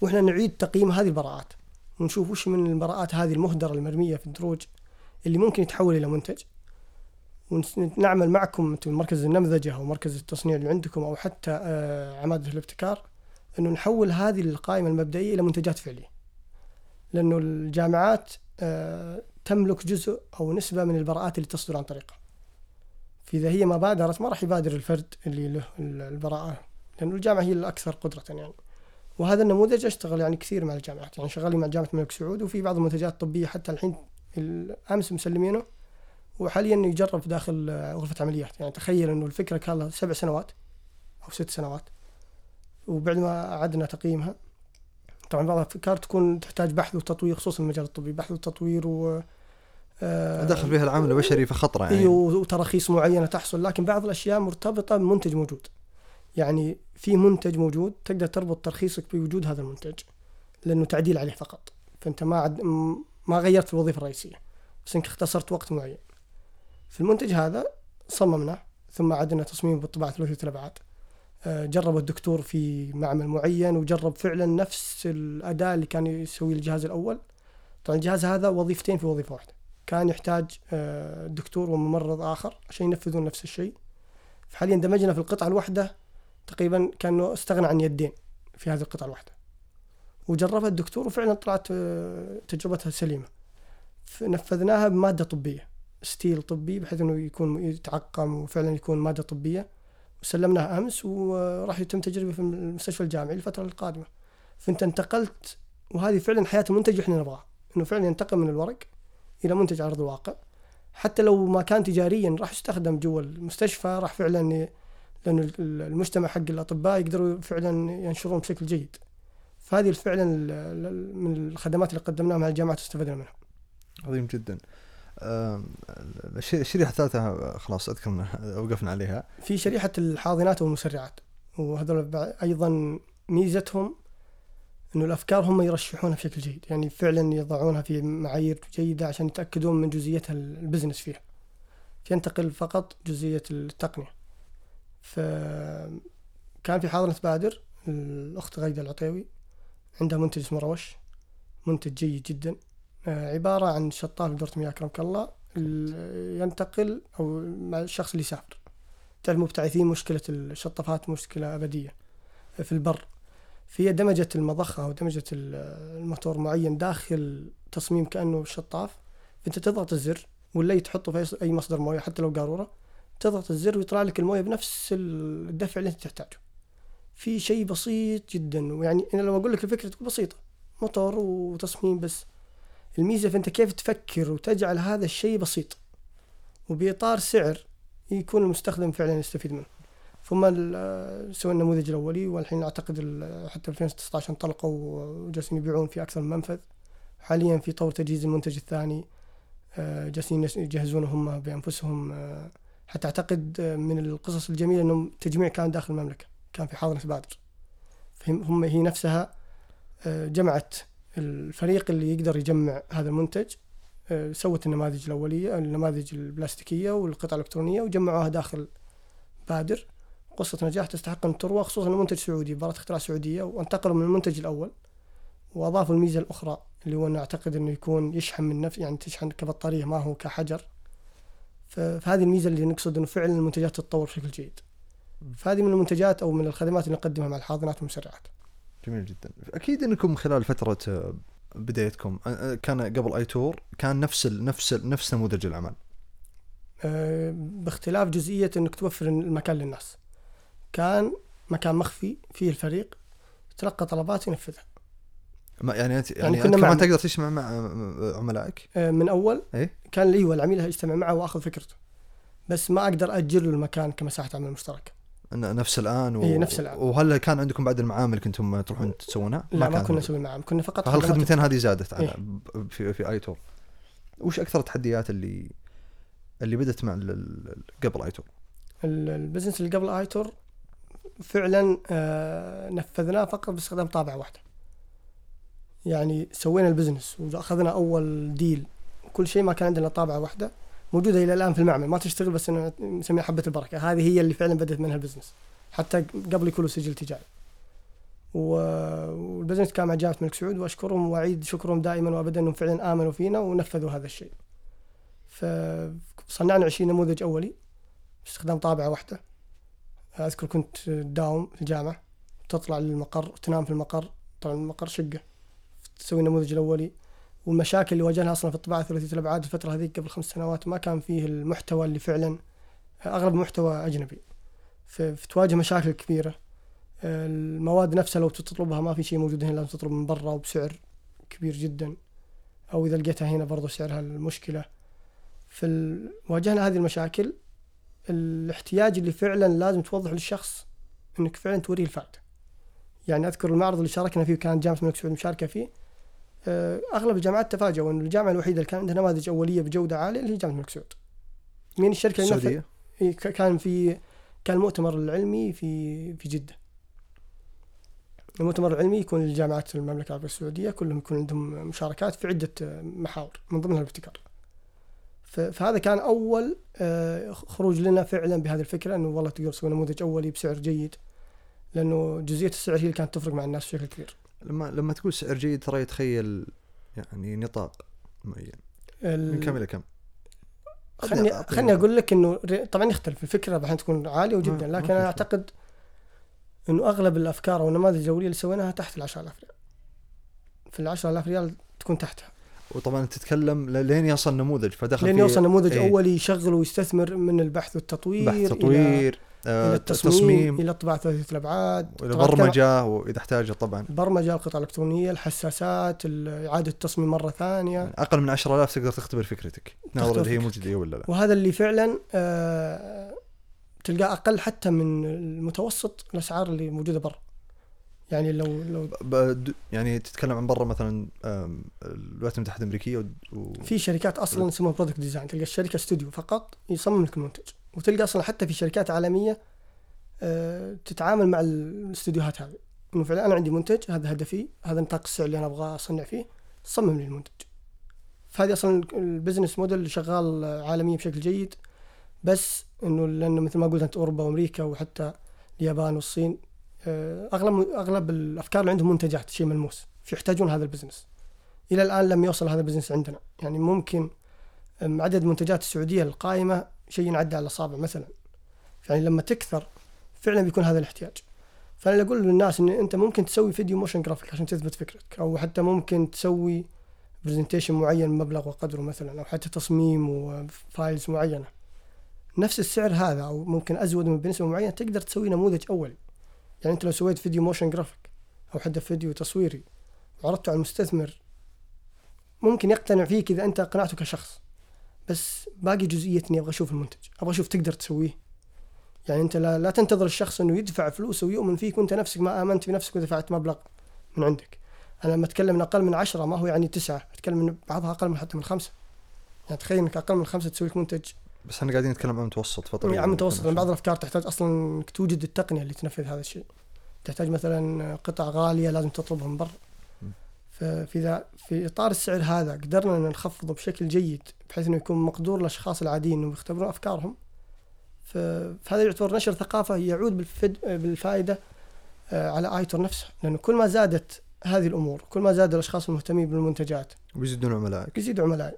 [SPEAKER 3] وإحنا نعيد تقييم هذه البراءات ونشوف وش من البراءات هذه المهدرة المرمية في الدروج اللي ممكن يتحول إلى منتج. ونعمل معكم أنتم مركز النمذجة أو مركز التصنيع اللي عندكم أو حتى آه، عمادة الابتكار أنه نحول هذه القائمة المبدئية إلى منتجات فعلية. لأنه الجامعات آه، تملك جزء أو نسبة من البراءات اللي تصدر عن طريقها. فإذا هي ما بادرت ما راح يبادر الفرد اللي له البراءة لأنه الجامعة هي الأكثر قدرة يعني. وهذا النموذج أشتغل يعني كثير مع الجامعات يعني شغال مع جامعة الملك سعود وفي بعض المنتجات الطبية حتى الحين أمس مسلمينه وحاليا يجرب داخل غرفة عمليات. يعني تخيل أنه الفكرة كان لها سبع سنوات أو ست سنوات وبعد ما أعدنا تقييمها طبعا بعض الافكار تكون تحتاج بحث وتطوير خصوصا المجال الطبي بحث وتطوير و
[SPEAKER 1] آه دخل فيها العامل البشري فخطره يعني.
[SPEAKER 3] وتراخيص معينة تحصل لكن بعض الأشياء مرتبطة بمنتج موجود. يعني في منتج موجود تقدر تربط ترخيصك بوجود هذا المنتج لأنه تعديل عليه فقط. فأنت ما عد ما غيرت في الوظيفة الرئيسية بس إنك اختصرت وقت معين. في المنتج هذا صممناه ثم عدنا تصميمه بالطباعة ثلاثيه الابعاد آه، جرب الدكتور في معمل معين وجرب فعلا نفس الاداء اللي كان يسويه الجهاز الأول. طبعا الجهاز هذا وظيفتين في وظيفة واحدة. كان يحتاج آه، دكتور وممرض آخر عشان ينفذون نفس الشيء. فحاليا دمجنا في القطعة الواحدة تقريبا كأنه استغنى عن يدين في هذه القطعة الواحدة. وجربها الدكتور وفعلا طلعت آه، تجربتها سليمة. نفذناها بمادة طبية ستيل طبي بحيث إنه يكون يتعقم وفعلا يكون مادة طبية. وسلمناها أمس وراح يتم تجربه في المستشفى الجامعي الفترة القادمة. فأنت انتقلت وهذه فعلا حياة المنتج إحنا نبغاها. إنه فعلا ينتقل من الورق إلى منتج على أرض الواقع. حتى لو ما كان تجاريا راح يستخدم جوا المستشفى راح فعلا لأن المجتمع حق الأطباء يقدروا فعلا ينشرون بشكل جيد. فهذه فعلا من الخدمات اللي قدمناها مع الجامعات واستفدنا منها.
[SPEAKER 1] عظيم جدا. الشريحة الثالثة خلاص أذكر وقفنا عليها.
[SPEAKER 3] في شريحة الحاضنات والمسرعات وهذول أيضا ميزتهم إنه الأفكار هم يرشحونها بشكل جيد يعني فعلا يضعونها في معايير جيدة عشان يتأكدون من جزئيتها البزنس فيها. ينتقل فقط جزئية التقنية. فكان في حاضنة بادر الأخت غيدة العطيوي عندها منتج اسمه روش منتج جيد جدا. عبارة عن شطاف لدورة مياه أكرمك الله ينتقل أو مع الشخص اللي يسافر. تعرف مبتعثين مشكلة الشطافات مشكلة أبدية في البر. فهي دمجت المضخة أو دمجت الموتور معين داخل تصميم كأنه شطاف. فأنت تضغط الزر ولا تحطه في أي مصدر موية حتى لو قارورة. تضغط الزر ويطلع لك الموية بنفس الدفع اللي أنت تحتاجه. في شيء بسيط جدا ويعني أنا لو أقول لك الفكرة تكون بسيطة موتور وتصميم بس. الميزة فانت كيف تفكر وتجعل هذا الشيء بسيط. وبإطار سعر يكون المستخدم فعلا يستفيد منه. ثم سوى النموذج الأولي والحين أعتقد حتى 2016 انطلقوا وجالسين يبيعون في أكثر من منفذ. حاليا في طور تجهيز المنتج الثاني آه، جالسين يجهزونه هم بأنفسهم آه، حتى أعتقد من القصص الجميلة انه تجميع كان داخل المملكة كان في حاضنة بادر. هم هي نفسها آه، جمعت الفريق اللي يقدر يجمع هذا المنتج آه، سوت النماذج الأولية النماذج البلاستيكية والقطع الإلكترونية وجمعوها داخل بادر. قصة نجاح تستحق أن تروى خصوصا أنه منتج سعودي براءة اختراع سعودية وانتقلوا من المنتج الأول وأضافوا الميزة الأخرى اللي هو أنه أعتقد أنه يكون يشحن من نفس يعني تشحن كبطارية ما هو كحجر. فهذه الميزة اللي نقصد إنه فعلا المنتجات تتطور بشكل جيد. فهذه من المنتجات أو من الخدمات اللي نقدمها مع الحاضنات والمسرعات.
[SPEAKER 1] جميل جدا. أكيد إنكم خلال فترة آه، بدايتكم آه، آه، كان قبل اي تور كان نفس ال نفس ال نفس نموذج العمل.
[SPEAKER 3] باختلاف جزئية إنك توفر المكان للناس. كان مكان مخفي فيه الفريق يتلقى طلبات ينفذها.
[SPEAKER 1] ما يعني أنت يعني, يعني كنا أنت تقدر تجتمع مع عملائك؟
[SPEAKER 3] من أول إيه؟ كان لي والعميل يجتمع معه وآخذ فكرته. بس ما أقدر اجر له المكان كمساحة عمل مشتركة.
[SPEAKER 1] نفس الآن
[SPEAKER 3] و... إيه نفس الآن.
[SPEAKER 1] وهل كان عندكم بعد المعامل كنتم تروحون تسوونها؟
[SPEAKER 3] لا ما, ما كنا نسوي معامل. كنا فقط
[SPEAKER 1] هل الخدمتين هذه زادت على إيه؟ في في اي تور وش أكثر التحديات اللي اللي بدت مع قبل آيتور؟ ال
[SPEAKER 3] business اللي قبل آيتور فعلا آه نفذناه فقط باستخدام طابعة واحدة. يعني سوينا ال business وأخذنا أول deal كل شيء ما كان عندنا طابعة واحدة. موجودة إلى الآن في المعمل ما تشتغل بس نسميها حبة البركة هذه هي اللي فعلا بدأت منها ال business حتى قبل يكون سجل تجاري وال business كان مع جامعة الملك سعود وأشكرهم وأعيد شكرهم دائما وابدا إنهم فعلا آمنوا فينا ونفذوا هذا الشيء. فصنعنا 20 نموذج أولي باستخدام طابعة واحدة. أذكر كنت تداوم في الجامعة تطلع للمقر تنام في المقر طبعا المقر شقة تسوي النموذج الأولي والمشاكل اللي واجهناها أصلا في الطباعة ثلاثيه الابعاد الفترة هذيك قبل خمس سنوات ما كان فيه المحتوى اللي فعلا أغلب محتوى أجنبي. فتواجه مشاكل كبيرة. المواد نفسها لو تطلبها ما في شيء موجود هنا لازم تطلب من برا وبسعر كبير جدا. أو إذا لقيتها هنا برضو سعرها المشكلة. في واجهنا هذه المشاكل. الاحتياج اللي فعلا لازم توضح للشخص إنك فعلا توريه الفائدة. يعني أذكر المعرض اللي شاركنا فيه كانت جامعة الملك سعود مشاركة فيه. أغلب الجامعات تفاجئوا انه الجامعة الوحيدة اللي كان عندها نماذج أولية بجودة عالية اللي هي جامعة الملك سعود. مين الشركة اللي نفذ-
[SPEAKER 1] السعوديه
[SPEAKER 3] كان في كان المؤتمر العلمي في في جدة. المؤتمر العلمي يكون لجامعات المملكة العربية السعودية كلهم يكون عندهم مشاركات في عدة آه، محاور من ضمنها الابتكار. فهذا كان أول آه، خروج لنا فعلا بهذه الفكرة أنه والله تقدر تسوي نموذج أولي بسعر جيد لأنه جزئية السعر هي اللي كانت تفرق مع الناس بشكل كبير.
[SPEAKER 1] لما لما تقول سعر جيد ترى يتخيل يعني نطاق معين
[SPEAKER 3] ال-
[SPEAKER 1] من كم إلى كم؟
[SPEAKER 3] خلني خلني. أقول لك إنه طبعا يختلف الفكرة راح تكون
[SPEAKER 1] عالية
[SPEAKER 3] جدا لكن
[SPEAKER 1] أنا.
[SPEAKER 3] أعتقد إنه أغلب الأفكار أو النماذج الجويه اللي سويناها تحت ال 10000 ريال في ال 10000 ريال تكون تحتها
[SPEAKER 1] وطبعا تتكلم لين يصل نموذج فدخل
[SPEAKER 3] لين يوصل نموذج
[SPEAKER 1] إيه.
[SPEAKER 3] اولي يشغل ويستثمر من البحث والتطوير
[SPEAKER 1] بحث تطوير
[SPEAKER 3] إلى
[SPEAKER 1] آه
[SPEAKER 3] التصميم,
[SPEAKER 1] تصميم
[SPEAKER 3] إلى الطباعه ثلاثية الأبعاد.
[SPEAKER 1] والى
[SPEAKER 3] طبعاً كان-
[SPEAKER 1] برمجة واذا احتاج طبعا.
[SPEAKER 3] برمجة القطع الإلكترونية الحساسات ال- إعادة التصميم مرة ثانية.
[SPEAKER 1] يعني أقل من 10000 تقدر تختبر فكرتك تناظر إذا هي. مجديه ولا لا.
[SPEAKER 3] وهذا اللي فعلا آه تلقاه أقل حتى من المتوسط الأسعار اللي موجودة برا. يعني لو لو
[SPEAKER 1] يعني تتكلم عن برا مثلا الولايات المتحدة الأمريكية. و...
[SPEAKER 3] في شركات أصلا اسمها product design تلقى الشركة استوديو فقط يصمم لك المنتج وتلقى أصلا حتى في شركات عالمية آه، تتعامل مع الاستوديوهات هذه. إنه فعلا أنا عندي منتج هذا هدفي هذا نطاق السعر اللي أنا أبغى أصنع فيه صمم لي المنتج. فهذه أصلا ال business model شغال عالميا بشكل جيد. بس إنه لأنه مثل ما قلت أنت أوروبا وأمريكا وحتى اليابان والصين آه، أغلب أغلب الأفكار اللي عندهم منتجات شيء ملموس. فيحتاجون هذا ال business. إلى الآن لم يوصل هذا ال business عندنا. يعني ممكن أم، عدد منتجات السعودية القائمة شيء ينعدى على الاصابع مثلا. يعني لما تكثر فعلا بيكون هذا الاحتياج. فأنا أقول للناس إن أنت ممكن تسوي فيديو motion graphic عشان تثبت فكرتك أو حتى ممكن تسوي presentation معين مبلغ وقدره مثلا أو حتى تصميم و files معينة. نفس السعر هذا أو ممكن أزود من بنسبة معينة تقدر تسوي نموذج اولي يعني أنت لو سويت فيديو motion graphic أو حتى فيديو تصويري وعرضته على المستثمر ممكن يقتنع فيك إذا أنت اقنعته كشخص. بس باقي جزئية إني أبغى أشوف المنتج أبغى أشوف تقدر تسويه. يعني أنت لا, لا تنتظر الشخص إنه يدفع فلوس ويؤمن فيك وأنت نفسك ما آمنت في نفسك ودفعت مبلغ من عندك. أنا لما أتكلم من أقل من عشرة ما هو يعني تسعة أتكلم من بعضها أقل من حتى من خمسة. يعني تخيل إنك أقل من خمسة تسوي لك منتج.
[SPEAKER 1] بس إحنا قاعدين نتكلم عن متوسط فتره
[SPEAKER 3] يعني متوسط لأن بعض الأفكار تحتاج أصلا إنك توجد التقنية اللي تنفذ هذا الشيء. تحتاج مثلا قطع غالية لازم تطلبها من برا. ففي ذا في إطار السعر هذا قدرنا إن نخفضه بشكل جيد بحيث إنه يكون مقدور للاشخاص العاديين انهم يختبرون أفكارهم. فهذا يعتبر نشر ثقافة يعود بالفائدة آه، على آيتور نفسه لأنه كل ما زادت هذه الأمور كل ما زاد الأشخاص المهتمين بالمنتجات
[SPEAKER 1] ويزيدون عملائك
[SPEAKER 3] يزيد عملائي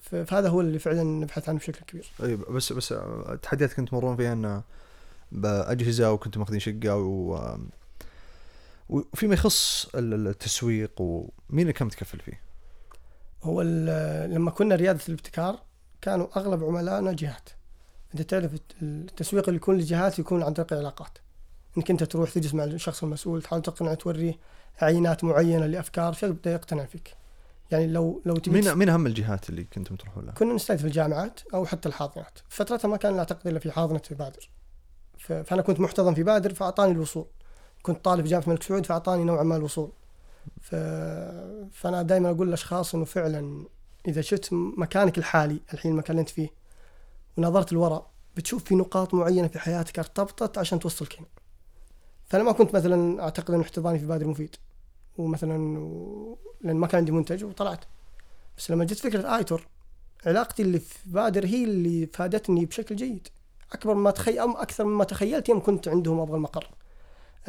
[SPEAKER 3] فهذا هو اللي فعلا نبحث عنه بشكل كبير.
[SPEAKER 1] اي بس بس التحديات كنت تمرون فيها انه بأجهزة وكنتم ماخذين شقة و وفيما يخص ال- التسويق ومين اللي كان متكفل فيه؟
[SPEAKER 3] هو لما كنا ريادة الابتكار كانوا أغلب عملائنا جهات. أنت تعرف الت- التسويق اللي يكون للجهات يكون عن طريق العلاقات. إنك أنت تروح تجلس مع الشخص المسؤول تحاول تقنعه توريه عينات معينة لأفكار فيبدأ يقتنع فيك. يعني لو لو تبي
[SPEAKER 1] مين مين أهم الجهات اللي كنتم تروحون لها؟
[SPEAKER 3] كنا نستهدف الجامعات أو حتى الحاضنات. فترتها ما كان اعتقد إلا في حاضنه في بادر. فأنا كنت محتضن في بادر فأعطاني الوصول. كنت طالب جامعة الملك سعود فأعطاني نوعا ما الوصول. ف... فأنا دائما أقول للاشخاص إنه فعلا إذا شفت مكانك الحالي الحين المكان اللي أنت فيه ونظرت لورا بتشوف في نقاط معينة في حياتك ارتبطت عشان توصلك هنا. فأنا ما كنت مثلا أعتقد ان احتضاني في بادر مفيد ومثلا و... لأن ما كان عندي منتج وطلعت. بس لما جت فكرة آيتور علاقتي اللي في بادر هي اللي فادتني بشكل جيد. أكبر مما تخيل أكثر مما تخيلت يوم كنت عندهم أبغى المقر.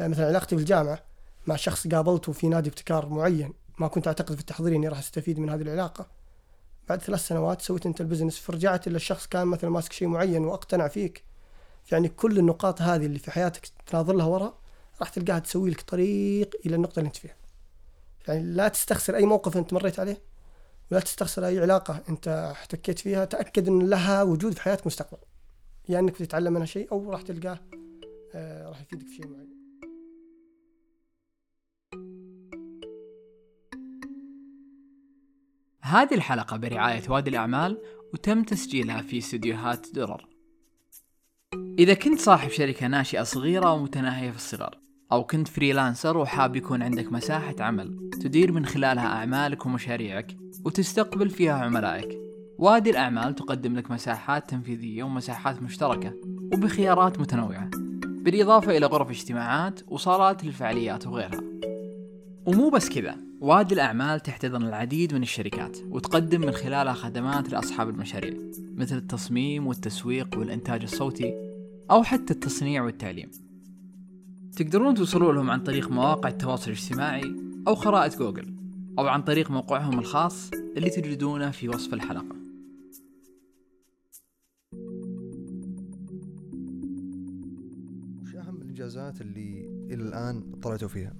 [SPEAKER 3] مثلا علاقتي بالجامعة مع شخص قابلته في نادي ابتكار معين ما كنت أعتقد في التحضير إني راح أستفيد من هذه العلاقة. بعد ثلاث سنوات سويت انت ال business فرجعت إلى الشخص كان مثلا ماسك شيء معين وأقتنع فيك. يعني كل النقاط هذه اللي في حياتك تناظر لها وراء راح تلقاها تسوي لك طريق إلى النقطة اللي أنت فيها. يعني لا تستخسر أي موقف أنت مريت عليه ولا تستخسر أي علاقة أنت احتكيت فيها تأكد إن لها وجود في حياتك مستقبل. يا يعني إنك بتتعلم منها شيء أو راح تلقاه آه راح يفيدك في شيء معين.
[SPEAKER 2] هذه الحلقة برعاية وادي الأعمال وتم تسجيلها في استديوهات درر. إذا كنت صاحب شركة ناشئة صغيرة ومتناهية في الصغر أو كنت فريلانسر وحاب يكون عندك مساحة عمل تدير من خلالها أعمالك ومشاريعك وتستقبل فيها عملائك. وادي الأعمال تقدم لك مساحات تنفيذية ومساحات مشتركة وبخيارات متنوعة بالإضافة إلى غرف اجتماعات وصالات للفعاليات وغيرها. ومو بس كذا. وادي الأعمال تحتضن العديد من الشركات وتقدم من خلالها خدمات لأصحاب المشاريع مثل التصميم والتسويق والإنتاج الصوتي أو حتى التصنيع والتعليم. تقدرون توصلوا لهم عن طريق مواقع التواصل الاجتماعي أو خرائط جوجل أو عن طريق موقعهم الخاص اللي تجدونه في وصف الحلقة.
[SPEAKER 1] وش أهم الإنجازات اللي إلى الآن طلعتوا فيها؟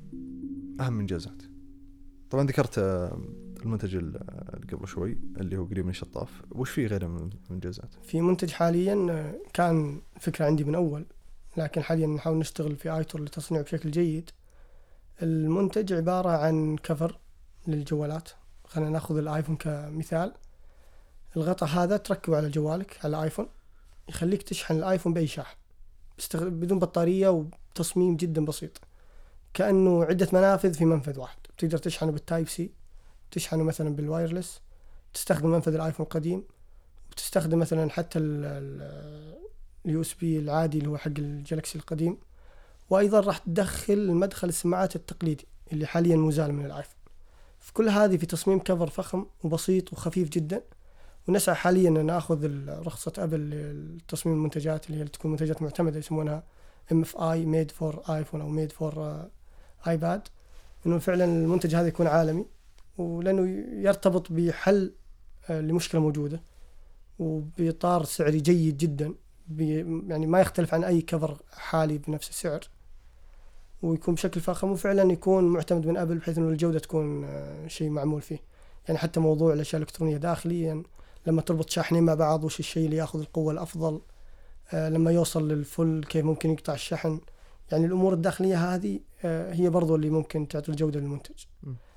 [SPEAKER 1] أهم إنجازات طبعا ذكرت آه، المنتج اللي قبل شوي اللي هو قريب من الشطاف. وش في غيره من الانجازات
[SPEAKER 3] في منتج حاليا آه، كان فكرة عندي من أول لكن حاليا نحاول نشتغل في آيتور لتصنيعه بشكل جيد. المنتج عبارة عن cover للجوالات. خلينا ناخذ الآيفون كمثال. الغطاء هذا تركبه على جوالك على الايفون يخليك تشحن الآيفون بأي شاحن. بدون بطارية وتصميم جدا بسيط. كأنه عدة منافذ في منفذ واحد. تقدر تشحنه بال Type-C تشحنه مثلا بال wireless تستخدم منفذ الآيفون القديم وتستخدم مثلا حتى ال USB العادي اللي هو حق الجالكسي القديم. وأيضا راح تدخل مدخل السماعات التقليدي اللي حاليا مزال من الآيفون. في كل هذه في تصميم cover فخم وبسيط وخفيف جدا ونسعى حاليا أن نأخذ رخصة أبل لتصميم المنتجات اللي هي تكون منتجات معتمدة يسمونها MFi made for iPhone أو made for iPad إنه فعلا المنتج هذا يكون عالمي ولأنه يرتبط بحل آه، لمشكلة موجودة وبإطار سعري جيد جدا يعني ما يختلف عن أي cover حالي بنفس السعر ويكون بشكل فخم وفعلا يكون معتمد من أبل بحيث إنه الجودة تكون آه، شيء معمول فيه. يعني حتى موضوع الأشياء الإلكترونية داخليا لما تربط شاحنين مع بعض وش الشيء اللي يأخذ القوة الأفضل آه، لما يوصل لل full كيف ممكن يقطع الشحن يعني الأمور الداخلية هذه آه، هي برضو اللي ممكن تعطي الجودة للمنتج.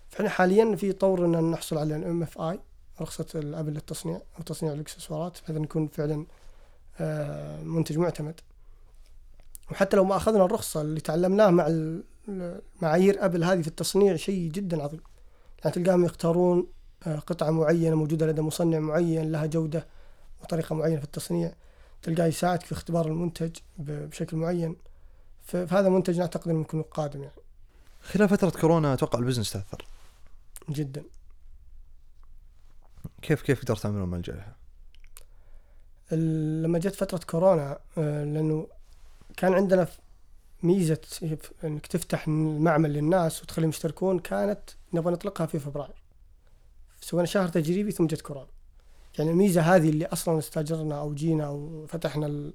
[SPEAKER 3] فإحنا حاليا في طور إن نحصل على ال MFi رخصة الابل للتصنيع أو تصنيع الإكسسوارات بحيث نكون فعلا آه، منتج معتمد. وحتى لو ما أخذنا الرخصة اللي تعلمناه مع معايير أبل هذه في التصنيع شيء جدا عظيم. يعني تلقاهم يختارون آه، قطعة معينة موجودة لدى مصنع معين لها جودة وطريقة معينة في التصنيع تلقاه يساعدك في اختبار المنتج بشكل معين. فهذا منتج نعتقد إنه ممكن قادم يعني.
[SPEAKER 1] خلال فترة كورونا أتوقع البزنس تأثر.
[SPEAKER 3] جدا.
[SPEAKER 1] كيف كيف قدرت تعملون مع الجائحة؟
[SPEAKER 3] لما جت فترة كورونا آه، لأنه كان عندنا ميزة إنك تفتح المعمل للناس وتخليهم يشتركون كانت نبغى نطلقها في فبراير. سوينا شهر تجريبي ثم جت كورونا. يعني الميزة هذه اللي أصلا استأجرنا أو جينا أو فتحنا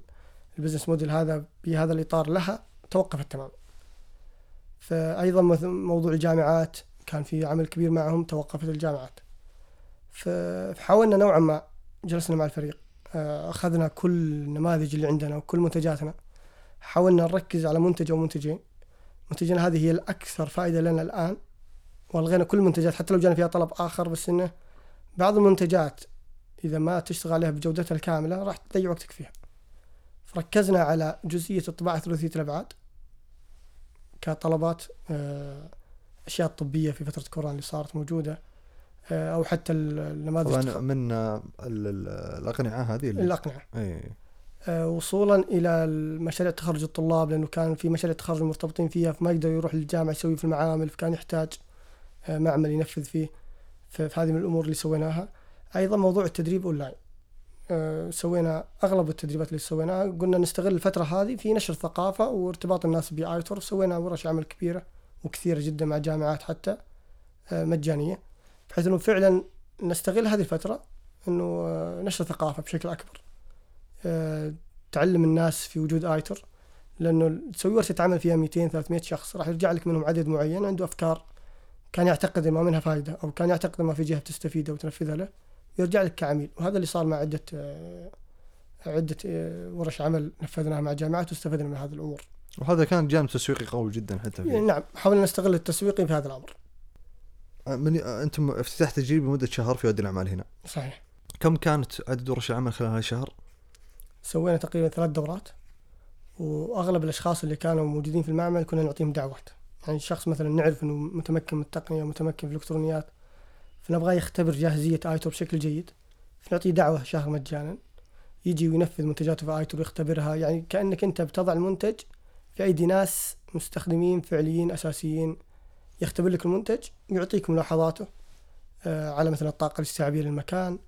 [SPEAKER 3] ال business model هذا بهذا الإطار لها توقفت تماما. فأيضا موضوع الجامعات كان في عمل كبير معهم توقفت الجامعات. فحاولنا نوعا ما جلسنا مع الفريق آه، أخذنا كل النماذج اللي عندنا وكل منتجاتنا حاولنا نركز على منتج أو منتجين. منتجنا هذه هي الأكثر فائدة لنا الآن. والغينا كل المنتجات حتى لو جانا فيها طلب آخر بس إنه بعض المنتجات إذا ما تشتغل عليها بجودتها الكاملة راح تضيع وقتك فيها. فركزنا على جزئية الطباعة ثلاثية الأبعاد. كطلبات آه، أشياء طبية في فترة كورونا اللي صارت موجودة آه، أو حتى النماذج
[SPEAKER 1] طبعا من الأقنعة هذه
[SPEAKER 3] اللي الأقنعة.
[SPEAKER 1] أي.
[SPEAKER 3] آه، وصولا إلى مشاريع تخرج الطلاب لأنه كان في مشاريع تخرج مرتبطين فيها فما يقدر يروح للجامعة يسوي في المعامل فكان يحتاج معمل ينفذ فيه. فهذه من الأمور اللي سويناها. أيضا موضوع التدريب أونلاين. آه، سوينا أغلب التدريبات اللي سويناها. قلنا نستغل الفترة هذه في نشر الثقافه وارتباط الناس بآيتور سوينا ورش عمل كبيرة وكثيرة جدا مع جامعات حتى آه، مجانية بحيث أنه فعلا نستغل هذه الفترة أنه آه، نشر ثقافة بشكل أكبر. آه، تعلم الناس في وجود آيتور لأنه تسوي ورشة عمل فيها 200 300 شخص راح يرجع لك منهم عدد معين عنده أفكار كان يعتقد ما منها فائدة أو كان يعتقد ما في جهة تستفيد أو تنفذها له. يرجع لك كعميل. وهذا اللي صار مع عدة عدة ورش عمل نفذناها مع جامعات واستفدنا من هذه الأمور.
[SPEAKER 1] وهذا كان جانب تسويقي قوي جدا حتى
[SPEAKER 3] فيه. نعم. حاولنا نستغل التسويقي في هذا الأمر.
[SPEAKER 1] من أنتم افتتاح تجريبي لمدة شهر في وادي الأعمال هنا.
[SPEAKER 3] صحيح.
[SPEAKER 1] كم كانت عدد ورش العمل خلال هذا الشهر؟
[SPEAKER 3] سوينا تقريبا ثلاث دورات وأغلب الأشخاص اللي كانوا موجودين في المعمل كنا نعطيهم دعوات. يعني الشخص مثلا نعرف إنه متمكن من التقنية ومتمكن في الإلكترونيات فنبغاه يختبر جاهزية آيتور بشكل جيد فنعطيه دعوة شهر مجانا يجي وينفذ منتجاته في آيتور ويختبرها. يعني كأنك أنت بتضع المنتج في أيدي ناس مستخدمين فعليين أساسيين يختبر لك المنتج ويعطيك ملاحظاته آه، على مثلا الطاقة الاستيعابية للمكان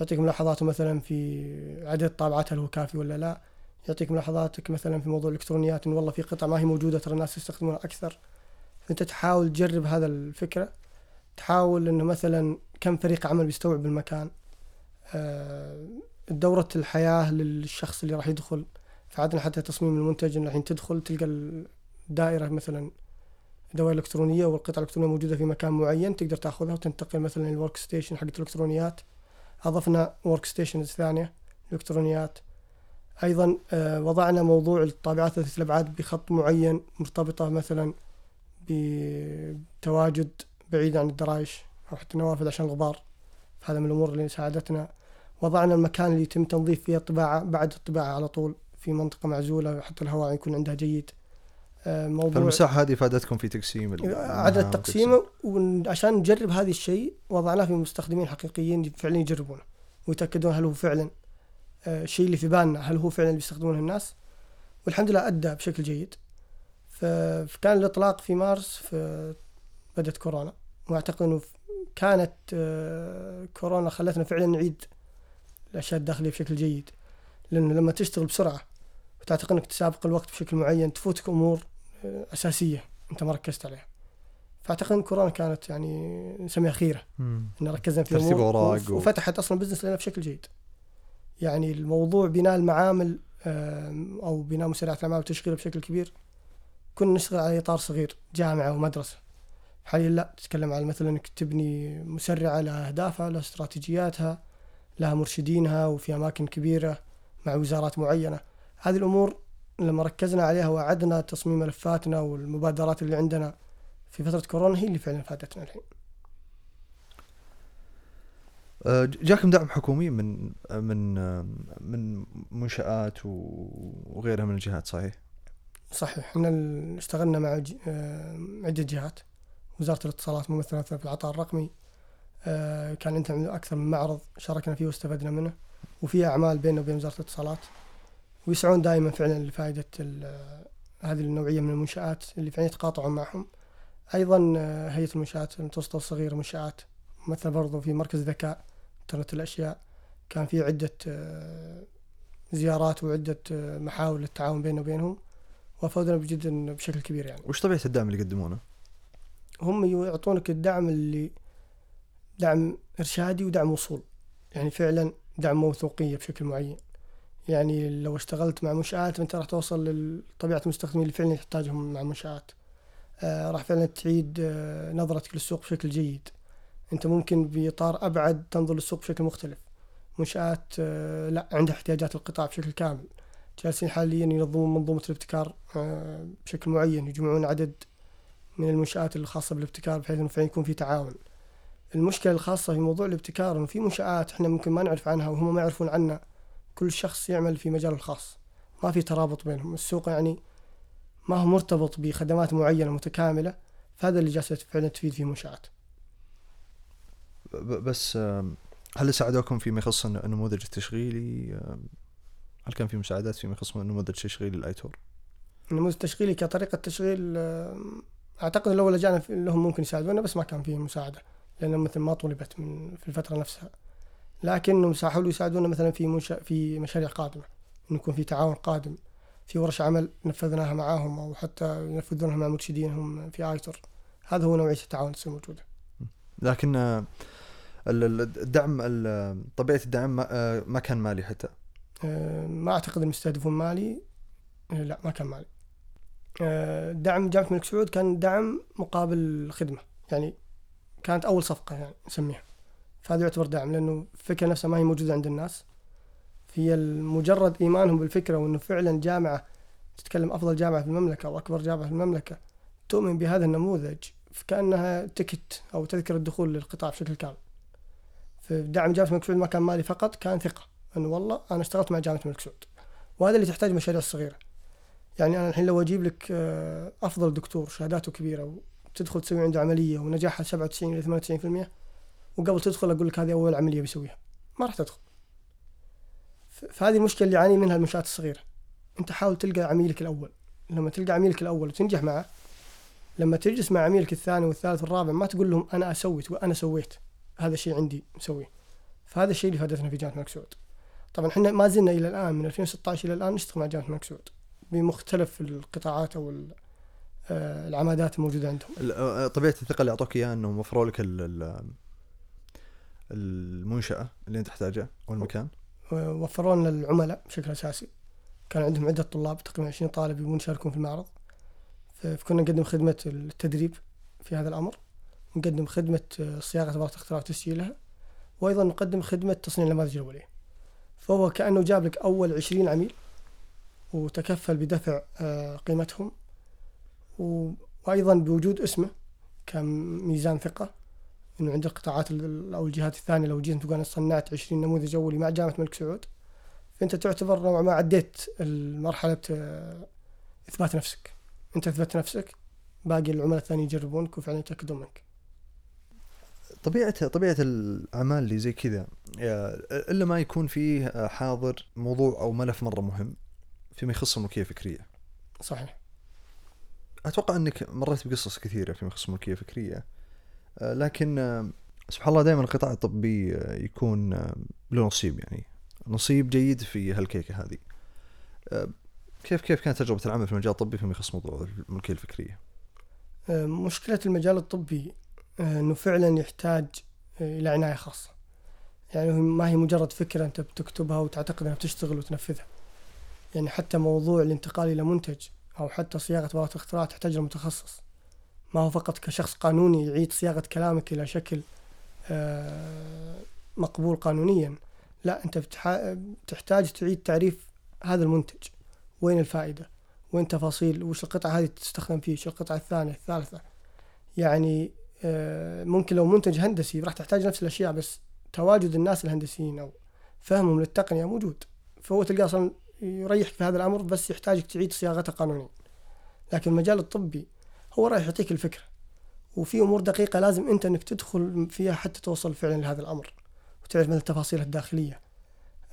[SPEAKER 3] يعطيك ملاحظاته مثلا في عدد الطابعات هل هو كافي ولا لا يعطيك ملاحظاتك مثلا في موضوع الإلكترونيات إنه والله في قطع ما هي موجودة ترى الناس يستخدمونها أكثر. فأنت تحاول تجرب هذا الفكرة. تحاول إنه مثلا كم فريق عمل بيستوعب المكان. آه، دورة الحياة للشخص اللي راح يدخل. فعدنا حتى تصميم المنتج إنه الحين تدخل تلقى الدائرة مثلا دوائر الكترونيه والقطع الإلكترونية موجودة في مكان معين تقدر تأخذها وتنتقل مثلا لل work station حقت الإلكترونيات. أضفنا workstations ثانية إلكترونيات. أيضا آه، وضعنا موضوع الطابعات ذات الابعاد بخط معين مرتبطة مثلا بتواجد بعيد عن الدرايش أو حتى النوافذ عشان الغبار. هذا من الأمور اللي ساعدتنا. وضعنا المكان اللي يتم تنظيف فيه الطباعة بعد الطباعة على طول في منطقة معزولة حتى الهواء يكون عندها جيد.
[SPEAKER 1] آه، موضوع فالمساحة هذه فادتكم في تقسيم
[SPEAKER 3] عدد التقسيم وعشان نجرب هذا الشيء وضعناه في مستخدمين حقيقيين فعلا يجربونه ويتأكدون هل هو فعلا آه، الشيء اللي في بالنا هل هو فعلا بيستخدمونه الناس. والحمد لله أدى بشكل جيد. فكان الإطلاق في مارس بدأت كورونا. وأعتقد أنه كانت آه، كورونا خلتنا فعلا نعيد الأشياء الداخلية بشكل جيد. لأنه لما تشتغل بسرعة وتعتقد إنك تسابق الوقت بشكل معين تفوتك أمور آه، أساسية أنت ما ركزت عليها. فأعتقد إن كورونا كانت يعني نسميها خيرة. إن ركزنا في
[SPEAKER 1] امور وراق
[SPEAKER 3] و... وفتحت أصلا بزنس لنا بشكل جيد. يعني الموضوع بناء المعامل أو بناء مسرعات الأعمال وتشغيلها بشكل كبير. كنا نشتغل على إطار صغير جامعة ومدرسة. حاليا لا تتكلم على مثلا إنك تبني مسرعة لها أهدافها لها استراتيجياتها لها مرشدينها وفي أماكن كبيرة مع وزارات معينة. هذه الأمور لما ركزنا عليها وأعدنا تصميم ملفاتنا والمبادرات اللي عندنا في فترة كورونا هي اللي فعلا فادتنا الحين.
[SPEAKER 1] أه، جاكم دعم حكومي من من من منشآت وغيرها من الجهات صحيح؟
[SPEAKER 3] صحيح. إحنا اشتغلنا مع أه، عدة جهات. وزارة الاتصالات ممثلة في العطاء الرقمي أه، كان عندنا أكثر من معرض شاركنا فيه واستفدنا منه وفي أعمال بيننا وبين وزارة الاتصالات ويسعون دائما فعلا لفائدة هذه النوعية من المنشآت اللي فعلا يتقاطعون معهم أيضا آه، هيئة المنشآت المتوسطة والصغيرة منشآت مثل برضو في مركز ذكاء إنترنت الأشياء كان في عدة آه، زيارات وعدة آه، محاور للتعاون بيننا وبينهم وأفادنا بجد بشكل كبير يعني
[SPEAKER 1] وش طبيعة الدعم اللي يقدمونه؟
[SPEAKER 3] هم يعطونك الدعم اللي دعم إرشادي ودعم وصول. يعني فعلا دعم موثوقية بشكل معين. يعني لو اشتغلت مع منشآت فانت راح توصل لطبيعة المستخدمين اللي فعلا تحتاجهم مع منشآت. آه راح فعلا تعيد آه نظرتك للسوق بشكل جيد. أنت ممكن بإطار أبعد تنظر للسوق بشكل مختلف. منشآت آه لا عندها احتياجات القطاع بشكل كامل. جالسين حاليا ينظمون منظومة الابتكار بشكل معين يجمعون عدد من المنشآت الخاصة بالابتكار بحيث إنه فعلا يكون في تعاون. المشكلة الخاصة في موضوع الابتكار إنه في منشآت إحنا ممكن ما نعرف عنها وهم ما يعرفون عنا كل شخص يعمل في مجاله الخاص. ما في ترابط بينهم. السوق يعني ما هو مرتبط بخدمات معينة متكاملة فهذا اللي جالسة فعلا تفيد فيه منشآت.
[SPEAKER 1] بس هل ساعدوكم فيما يخص النموذج التشغيلي؟ هل كان في مساعدات فيما يخص النموذج التشغيلي الايتور؟
[SPEAKER 3] النموذج التشغيلي كطريقة تشغيل أعتقد لو لجأنا لهم ممكن يساعدونا بس ما كان فيه مساعدة لأن مثل ما طلبت من في الفترة نفسها. لكنهم حاولوا يساعدونا مثلا في منشأ في مشاريع قادمة إنه يكون في تعاون قادم في ورش عمل نفذناها معاهم أو حتى ينفذونها مع مرشدينهم في آيتر. هذا هو نوعية التعاون اللي تصير موجودة.
[SPEAKER 1] لكن ال- ال- الدعم ال- طبيعة الدعم ما- آه، ما كان مالي حتى.
[SPEAKER 3] آه، ما أعتقد المستهدفون مالي. لا ما كان مالي. دعم جامعة الملك سعود كان دعم مقابل خدمة. يعني كانت أول صفقة يعني نسميها. فهذا يعتبر دعم لأنه الفكرة نفسها ما هي موجودة عند الناس. هي مجرد إيمانهم بالفكرة وأنه فعلا جامعة تتكلم أفضل جامعة في المملكة أو أكبر جامعة في المملكة تؤمن بهذا النموذج فكأنها تكت أو تذكرة الدخول للقطاع بشكل كامل. فدعم جامعة الملك سعود ما كان مالي فقط كان ثقة. أنه والله أنا اشتغلت مع جامعة الملك سعود. وهذا اللي تحتاج المشاريع الصغيره يعني أنا الحين لو أجيب لك آه، أفضل دكتور شهاداته كبيرة وتدخل تسوي عنده عملية ونجاحها 97 إلى 98% وقبل تدخل أقول لك هذه أول عملية بيسويها ما راح تدخل. فهذه المشكلة اللي يعاني منها المنشآت الصغيرة. أنت حاول تلقى عميلك الأول. لما تلقى عميلك الأول وتنجح معه لما تجلس مع عميلك الثاني والثالث والرابع ما تقول لهم أنا أسوي تقول أنا سويت. هذا الشيء عندي مسويه. فهذا الشيء اللي فادتنا في جامعة الملك سعود. طبعا إحنا ما زلنا إلى الآن من 2016 إلى الآن نشتغل مع جامعة الملك سعود. بمختلف القطاعات أو آه، العمادات الموجودة عندهم.
[SPEAKER 1] ال- آه، طبيعة الثقه اللي اعطوك إياها انهم وفروا لك ال- ال- المنشأة اللي أنت تحتاجها أو المكان
[SPEAKER 3] وفروا لنا العملاء بشكل أساسي. كان عندهم عدة طلاب تقريبا 20 طالب يبون يشاركون في المعرض. فكنا نقدم خدمة التدريب في هذا الأمر. نقدم خدمة آه، صياغة براءه اختراع وتسجيلها وأيضا نقدم خدمة تصنيع النماذج الأولية. فهو كأنه جاب لك أول 20 عميل. وتكفل بدفع آه، قيمتهم. و- وأيضا بوجود اسمه كميزان ثقة إنه عند القطاعات ال- أو الجهات الثانية لو جيت تقول أنا صنعت 20 نموذج اولي مع جامعة الملك سعود فأنت تعتبر نوعا ما عديت مرحله آه، إثبات نفسك. أنت أثبت نفسك باقي العملاء الثانيين يجربونك وفعلا يتأكدون منك.
[SPEAKER 1] طبيعه طبيعة الأعمال اللي زي كذا يا- إلا ما يكون فيه حاضر موضوع أو ملف مرة مهم. فيما يخص الملكيه الفكريه
[SPEAKER 3] صحيح.
[SPEAKER 1] أتوقع أنك مريت بقصص كثيرة فيما يخص الملكيه الفكريه آه، لكن آه، سبحان الله دائما القطاع الطبي آه، يكون له نصيب يعني. نصيب جيد في هالكيكة هذه. كيف كيف كانت تجربة العمل في المجال الطبي فيما يخص موضوع الملكية
[SPEAKER 3] الفكرية؟ مشكلة المجال الطبي إنه فعلا يحتاج إلى عناية خاصة. يعني ما هي مجرد فكرة أنت بتكتبها وتعتقد إنها بتشتغل وتنفذها. يعني حتى موضوع الانتقال إلى منتج أو حتى صياغة براءه اختراع تحتاج لمتخصص ما هو فقط كشخص قانوني يعيد صياغة كلامك إلى شكل آه، مقبول قانونيا. لا أنت بتح- بتحتاج تعيد تعريف هذا المنتج. وين الفائدة؟ وين تفاصيل؟ وش القطعة هذه تستخدم فيه؟ وش القطعة الثانية؟ الثالثة؟ يعني آه، ممكن لو منتج هندسي راح تحتاج نفس الأشياء بس تواجد الناس الهندسيين أو فهمهم للتقنية موجود. فهو تلقاه أصلا يريحك في هذا الأمر بس يحتاجك تعيد صياغته قانونيا. لكن المجال الطبي هو راح يعطيك الفكرة. وفي أمور دقيقة لازم أنت إنك تدخل فيها حتى توصل فعلا لهذا الأمر وتعرف مثل التفاصيل الداخلية.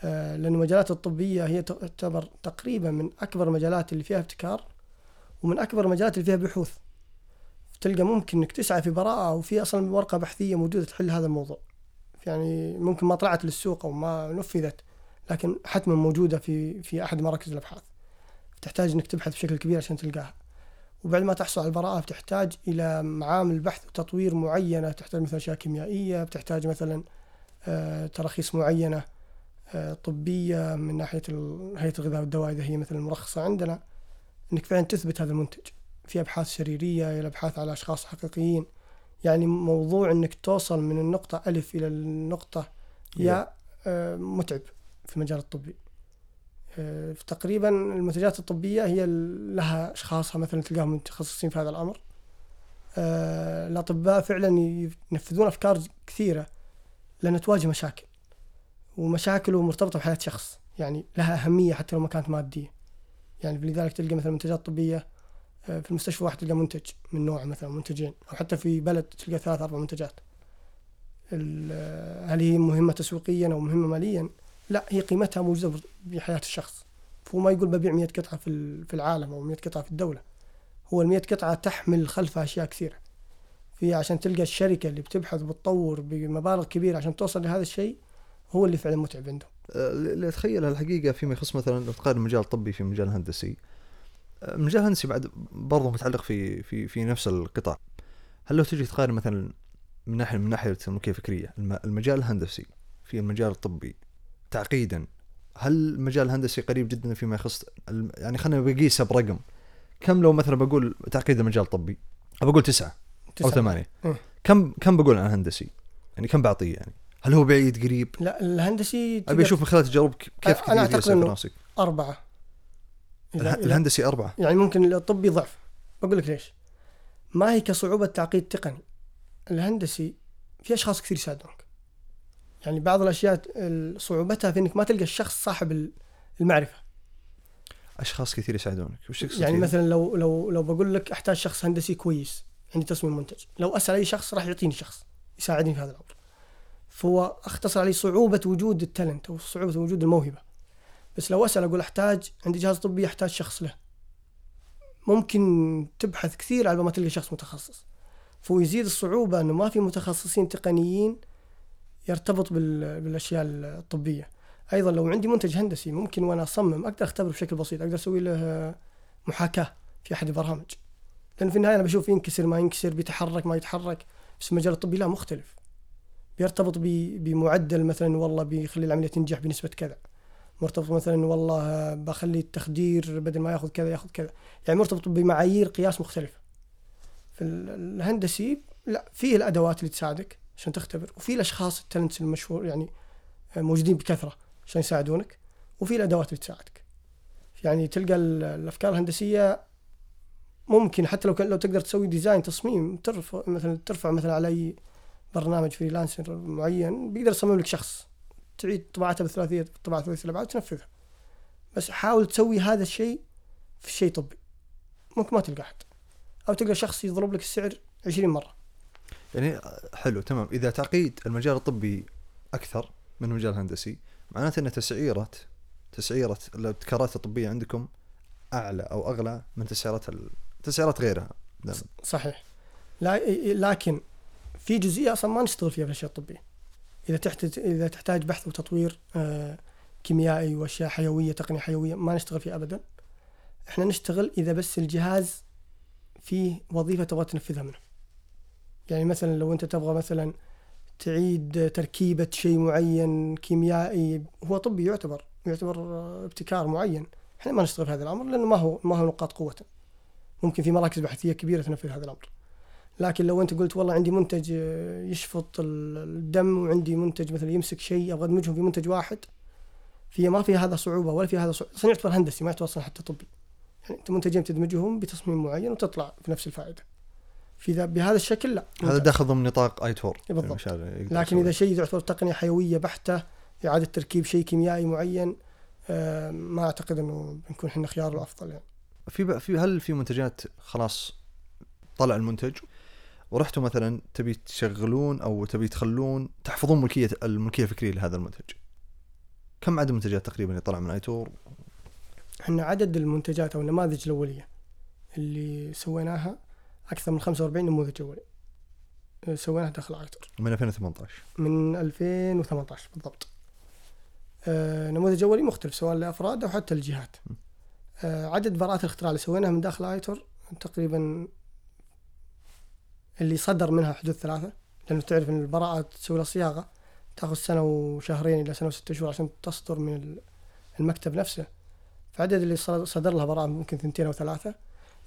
[SPEAKER 3] آه، لأن المجالات الطبية هي تعتبر تقريبا من أكبر المجالات اللي فيها ابتكار ومن أكبر المجالات اللي فيها بحوث. تلقى ممكن إنك تسعى في براءة وفي أصلا ورقة بحثية موجودة تحل هذا الموضوع. يعني ممكن ما طلعت للسوق أو ما نفذت. لكن حتما موجودة في في أحد مراكز الأبحاث. تحتاج إنك تبحث بشكل كبير عشان تلقاها. وبعد ما تحصل على البراءة بتحتاج إلى معامل بحث وتطوير معينة. تحتاج مثلا أشياء كيميائية بتحتاج مثلا آه، تراخيص معينة آه، طبية من ناحية هيئة الغذاء والدواء إذا هي مثلا المرخصة عندنا. إنك فعلا تثبت هذا المنتج في أبحاث سريرية إلى أبحاث على أشخاص حقيقيين. يعني موضوع إنك توصل من النقطة ألف إلى النقطة يا. آه، متعب. في المجال الطبي. آه، تقريبا المنتجات الطبية هي لها أشخاصها مثلا تلقاهم متخصصين في هذا الأمر. آه، الأطباء فعلا ينفذون أفكار كثيرة لأنها تواجه مشاكل ومشاكله مرتبطة بحياة شخص. يعني لها أهمية حتى لو ما كانت مادية. يعني لذلك تلقى مثلا منتجات طبية آه، في المستشفى واحد تلقى منتج من نوع مثلا منتجين أو حتى في بلد تلقى ثلاث أربع منتجات. هل هي مهمة تسويقيا أو مهمة ماليا؟ لا هي قيمتها موجودة بحياة الشخص. فهو ما يقول ببيع 100 قطعة في في العالم أو 100 قطعة في الدولة. هو ال 100 قطعة تحمل خلفها أشياء كثيرة. في عشان تلقى الشركة اللي بتبحث وبتطور بمبالغ كبيرة عشان توصل لهذا الشيء هو اللي فعلا متعب عندهم.
[SPEAKER 1] آه، اللي اتخيلها الحقيقة فيما يخص مثلا تقارن المجال الطبي في المجال الهندسي. آه، المجال الهندسي بعد برضه متعلق في في في نفس القطاع. هل لو تجي تقارن مثلا من ناحية من ناحية الملكيه الفكرية الم- المجال الهندسي في المجال الطبي تعقيدا. هل المجال الهندسي قريب جدا فيما يخص يعني خلينا بقيسها برقم. كم لو مثلا بقول تعقيد المجال الطبي؟ بقول تسعة أو
[SPEAKER 3] تسعة.
[SPEAKER 1] ثمانية.
[SPEAKER 3] إيه.
[SPEAKER 1] كم كم بقول عن هندسي يعني كم بعطيه يعني؟ هل هو بعيد قريب؟
[SPEAKER 3] لا الهندسي أبي
[SPEAKER 1] أشوف من خلال تجاربك كيف كثير في
[SPEAKER 3] إنه-
[SPEAKER 1] راسك
[SPEAKER 3] أربعة. إذا-
[SPEAKER 1] الهندسي أربعة.
[SPEAKER 3] يعني ممكن الطبي ضعف. بقول لك ليش؟ ما هي كصعوبة تعقيد تقني. الهندسي في أشخاص كثير يساعدونك. يعني بعض الأشياء ال- صعوبتها في إنك ما تلقى الشخص صاحب ال- المعرفة.
[SPEAKER 1] أشخاص كثير يساعدونك. وش تقصد
[SPEAKER 3] يعني؟ مثلا لو لو لو بقول لك أحتاج شخص هندسي كويس عندي تصميم منتج لو أسأل أي شخص راح يعطيني شخص يساعدني في هذا الأمر. فهو أختصر علي صعوبة وجود التالنت أو صعوبة وجود الموهبة. بس لو أسأل أقول أحتاج عندي جهاز طبي يحتاج شخص له. ممكن تبحث كثير على ما تلقى شخص متخصص. فهو يزيد الصعوبة إنه ما في متخصصين تقنيين يرتبط بال- بالأشياء الطبية. أيضا لو عندي منتج هندسي ممكن وأنا أصمم أقدر أختبره بشكل بسيط أقدر أسوي له محاكاة في أحد البرامج. لأن في النهاية أنا بشوف ينكسر ما ينكسر بيتحرك ما يتحرك. بس المجال الطبي لا مختلف. بيرتبط بمعدل مثلا والله بيخلي العملية تنجح بنسبة كذا. مرتبط مثلا والله بخلي التخدير بدل ما يأخذ كذا يأخذ كذا. يعني مرتبط بمعايير قياس مختلفة. في ال- الهندسي لا فيه الأدوات اللي تساعدك. عشان تختبر. وفي الأشخاص ال talents المشهور يعني موجودين بكثرة عشان يساعدونك وفي الأدوات اللي تساعدك يعني تلقى ال- الأفكار الهندسية ممكن حتى لو لو تقدر تسوي design تصميم ترفع مثلا ترفع مثلا على أي برنامج freelancer معين بيقدر يصمم لك شخص. تعيد طباعتها بالثلاثيه طباعة ثلاثية الابعاد وتنفذها. بس حاول تسوي هذا الشيء في شيء طبي. ممكن ما تلقى أحد. أو تلقى شخص يضرب لك السعر 20 مرة.
[SPEAKER 1] يعني حلو تمام. إذا تعقيد المجال الطبي أكثر من المجال الهندسي معناته إن تسعيرة تسعيرة الابتكارات الطبية عندكم أعلى أو أغلى من تسعيرات ال... تسعيرات غيرها. نعم.
[SPEAKER 3] صحيح. لا لكن في جزئية أصلا ما نشتغل فيها في الأشياء الطبية. إذا تحتاج إذا تحتاج بحث وتطوير آه، كيميائي وأشياء حيوية تقنية حيوية ما نشتغل فيها ابدا. إحنا نشتغل إذا بس الجهاز فيه وظيفة تبغى تنفذها منه. يعني مثلا لو أنت تبغى مثلا تعيد تركيبة شيء معين كيميائي هو طبي يعتبر يعتبر ابتكار معين. إحنا ما نشتغل في هذا الأمر لأنه ما هو ما هو نقاط قوته ممكن في مراكز بحثية كبيرة تنفذ هذا الأمر. لكن لو أنت قلت والله عندي منتج يشفط ال- الدم وعندي منتج مثلا يمسك شيء أبغى أدمجهم في منتج واحد في ما في هذا صعوبة ولا في هذا صعوبة. أصلا يعتبر هندسي ما يعتبر أصلا حتى طبي. يعني أنت منتجين تدمجهم بتصميم معين وتطلع في نفس الفائدة. في ذا بهذا الشكل لا.
[SPEAKER 1] هذا. داخل ضمن نطاق اي تور
[SPEAKER 3] بالضبط. لكن إذا شيء يعتبر تقنية حيوية بحتة إعادة تركيب شيء كيميائي معين آه، ما أعتقد إنه بنكون إحنا خيار الأفضل يعني.
[SPEAKER 1] في في هل في منتجات خلاص طلع المنتج ورحتوا مثلا تبي تشغلون أو تبي تخلون تحفظون ملكيه الملكية الفكرية لهذا المنتج؟ كم عدد المنتجات تقريبا اللي طلع من اي تور
[SPEAKER 3] إحنا عدد المنتجات أو النماذج الأولية اللي سويناها أكثر من 45 نموذج اولي آه، سويناها داخل أكتر
[SPEAKER 1] من 2018
[SPEAKER 3] من 2018 بالضبط. آه، نموذج اولي مختلف سواء لأفراد أو حتى الجهات آه، عدد براءات الاختراع اللي سويناها من داخل ايتور تقريبا اللي صدر منها حدود ثلاثة لأنه تعرف أن البراءة تسوي لها صياغة تأخذ سنة وشهرين إلى سنة وستة شهور عشان تصدر من ال- المكتب نفسه. فعدد اللي صدر صدر لها براءة ممكن ثنتين أو ثلاثة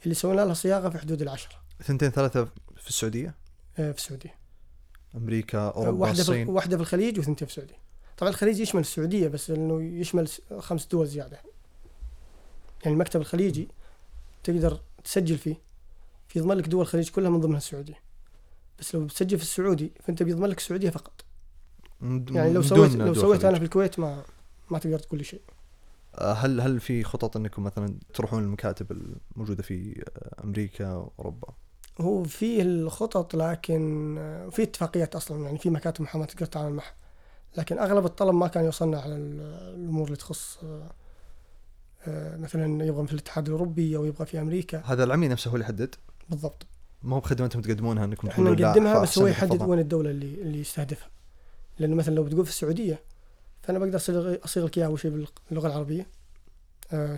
[SPEAKER 3] اللي سوينا لها صياغة في حدود العشرة.
[SPEAKER 1] ثنتين ثلاثة في السعودية؟
[SPEAKER 3] آه، في السعودية.
[SPEAKER 1] أمريكا أوروبا
[SPEAKER 3] واحدة في
[SPEAKER 1] الصين.
[SPEAKER 3] واحدة في الخليج وثنتين في السعودية. طبعا الخليج يشمل السعودية بس لأنه يشمل خمس دول زيادة. يعني المكتب الخليجي تقدر تسجل فيه. في يضمن لك دول الخليج كلها من ضمنها السعودية. بس لو بتسجل في السعودي فأنت بيضمن لك السعودية فقط. يعني لو سويت لو سويت. أنا في الكويت ما ما تقدر تقول لي شيء.
[SPEAKER 1] آه، هل هل في خطط إنكم مثلا تروحون المكاتب الموجودة في آه، أمريكا واوروبا؟
[SPEAKER 3] هو فيه الخطط لكن آه، في اتفاقيات أصلا يعني في مكاتب محاماة تقدر تتعامل معها. لكن أغلب الطلب ما كان يوصلنا على ال- الأمور اللي تخص آه، آه، مثلا يبغى في الاتحاد الأوروبي أو يبغى في أمريكا.
[SPEAKER 1] هذا العميل نفسه هو اللي يحدد؟
[SPEAKER 3] بالضبط.
[SPEAKER 1] ما هو بخدمه أنتم تقدمونها إنكم إحنا
[SPEAKER 3] نقدمها بس هو يحدد. وين الدولة اللي اللي يستهدفها. لأنه مثلا لو بتقول في السعودية فأنا بقدر أصيغ أصيغ لك اياه أول شيء باللغة العربية.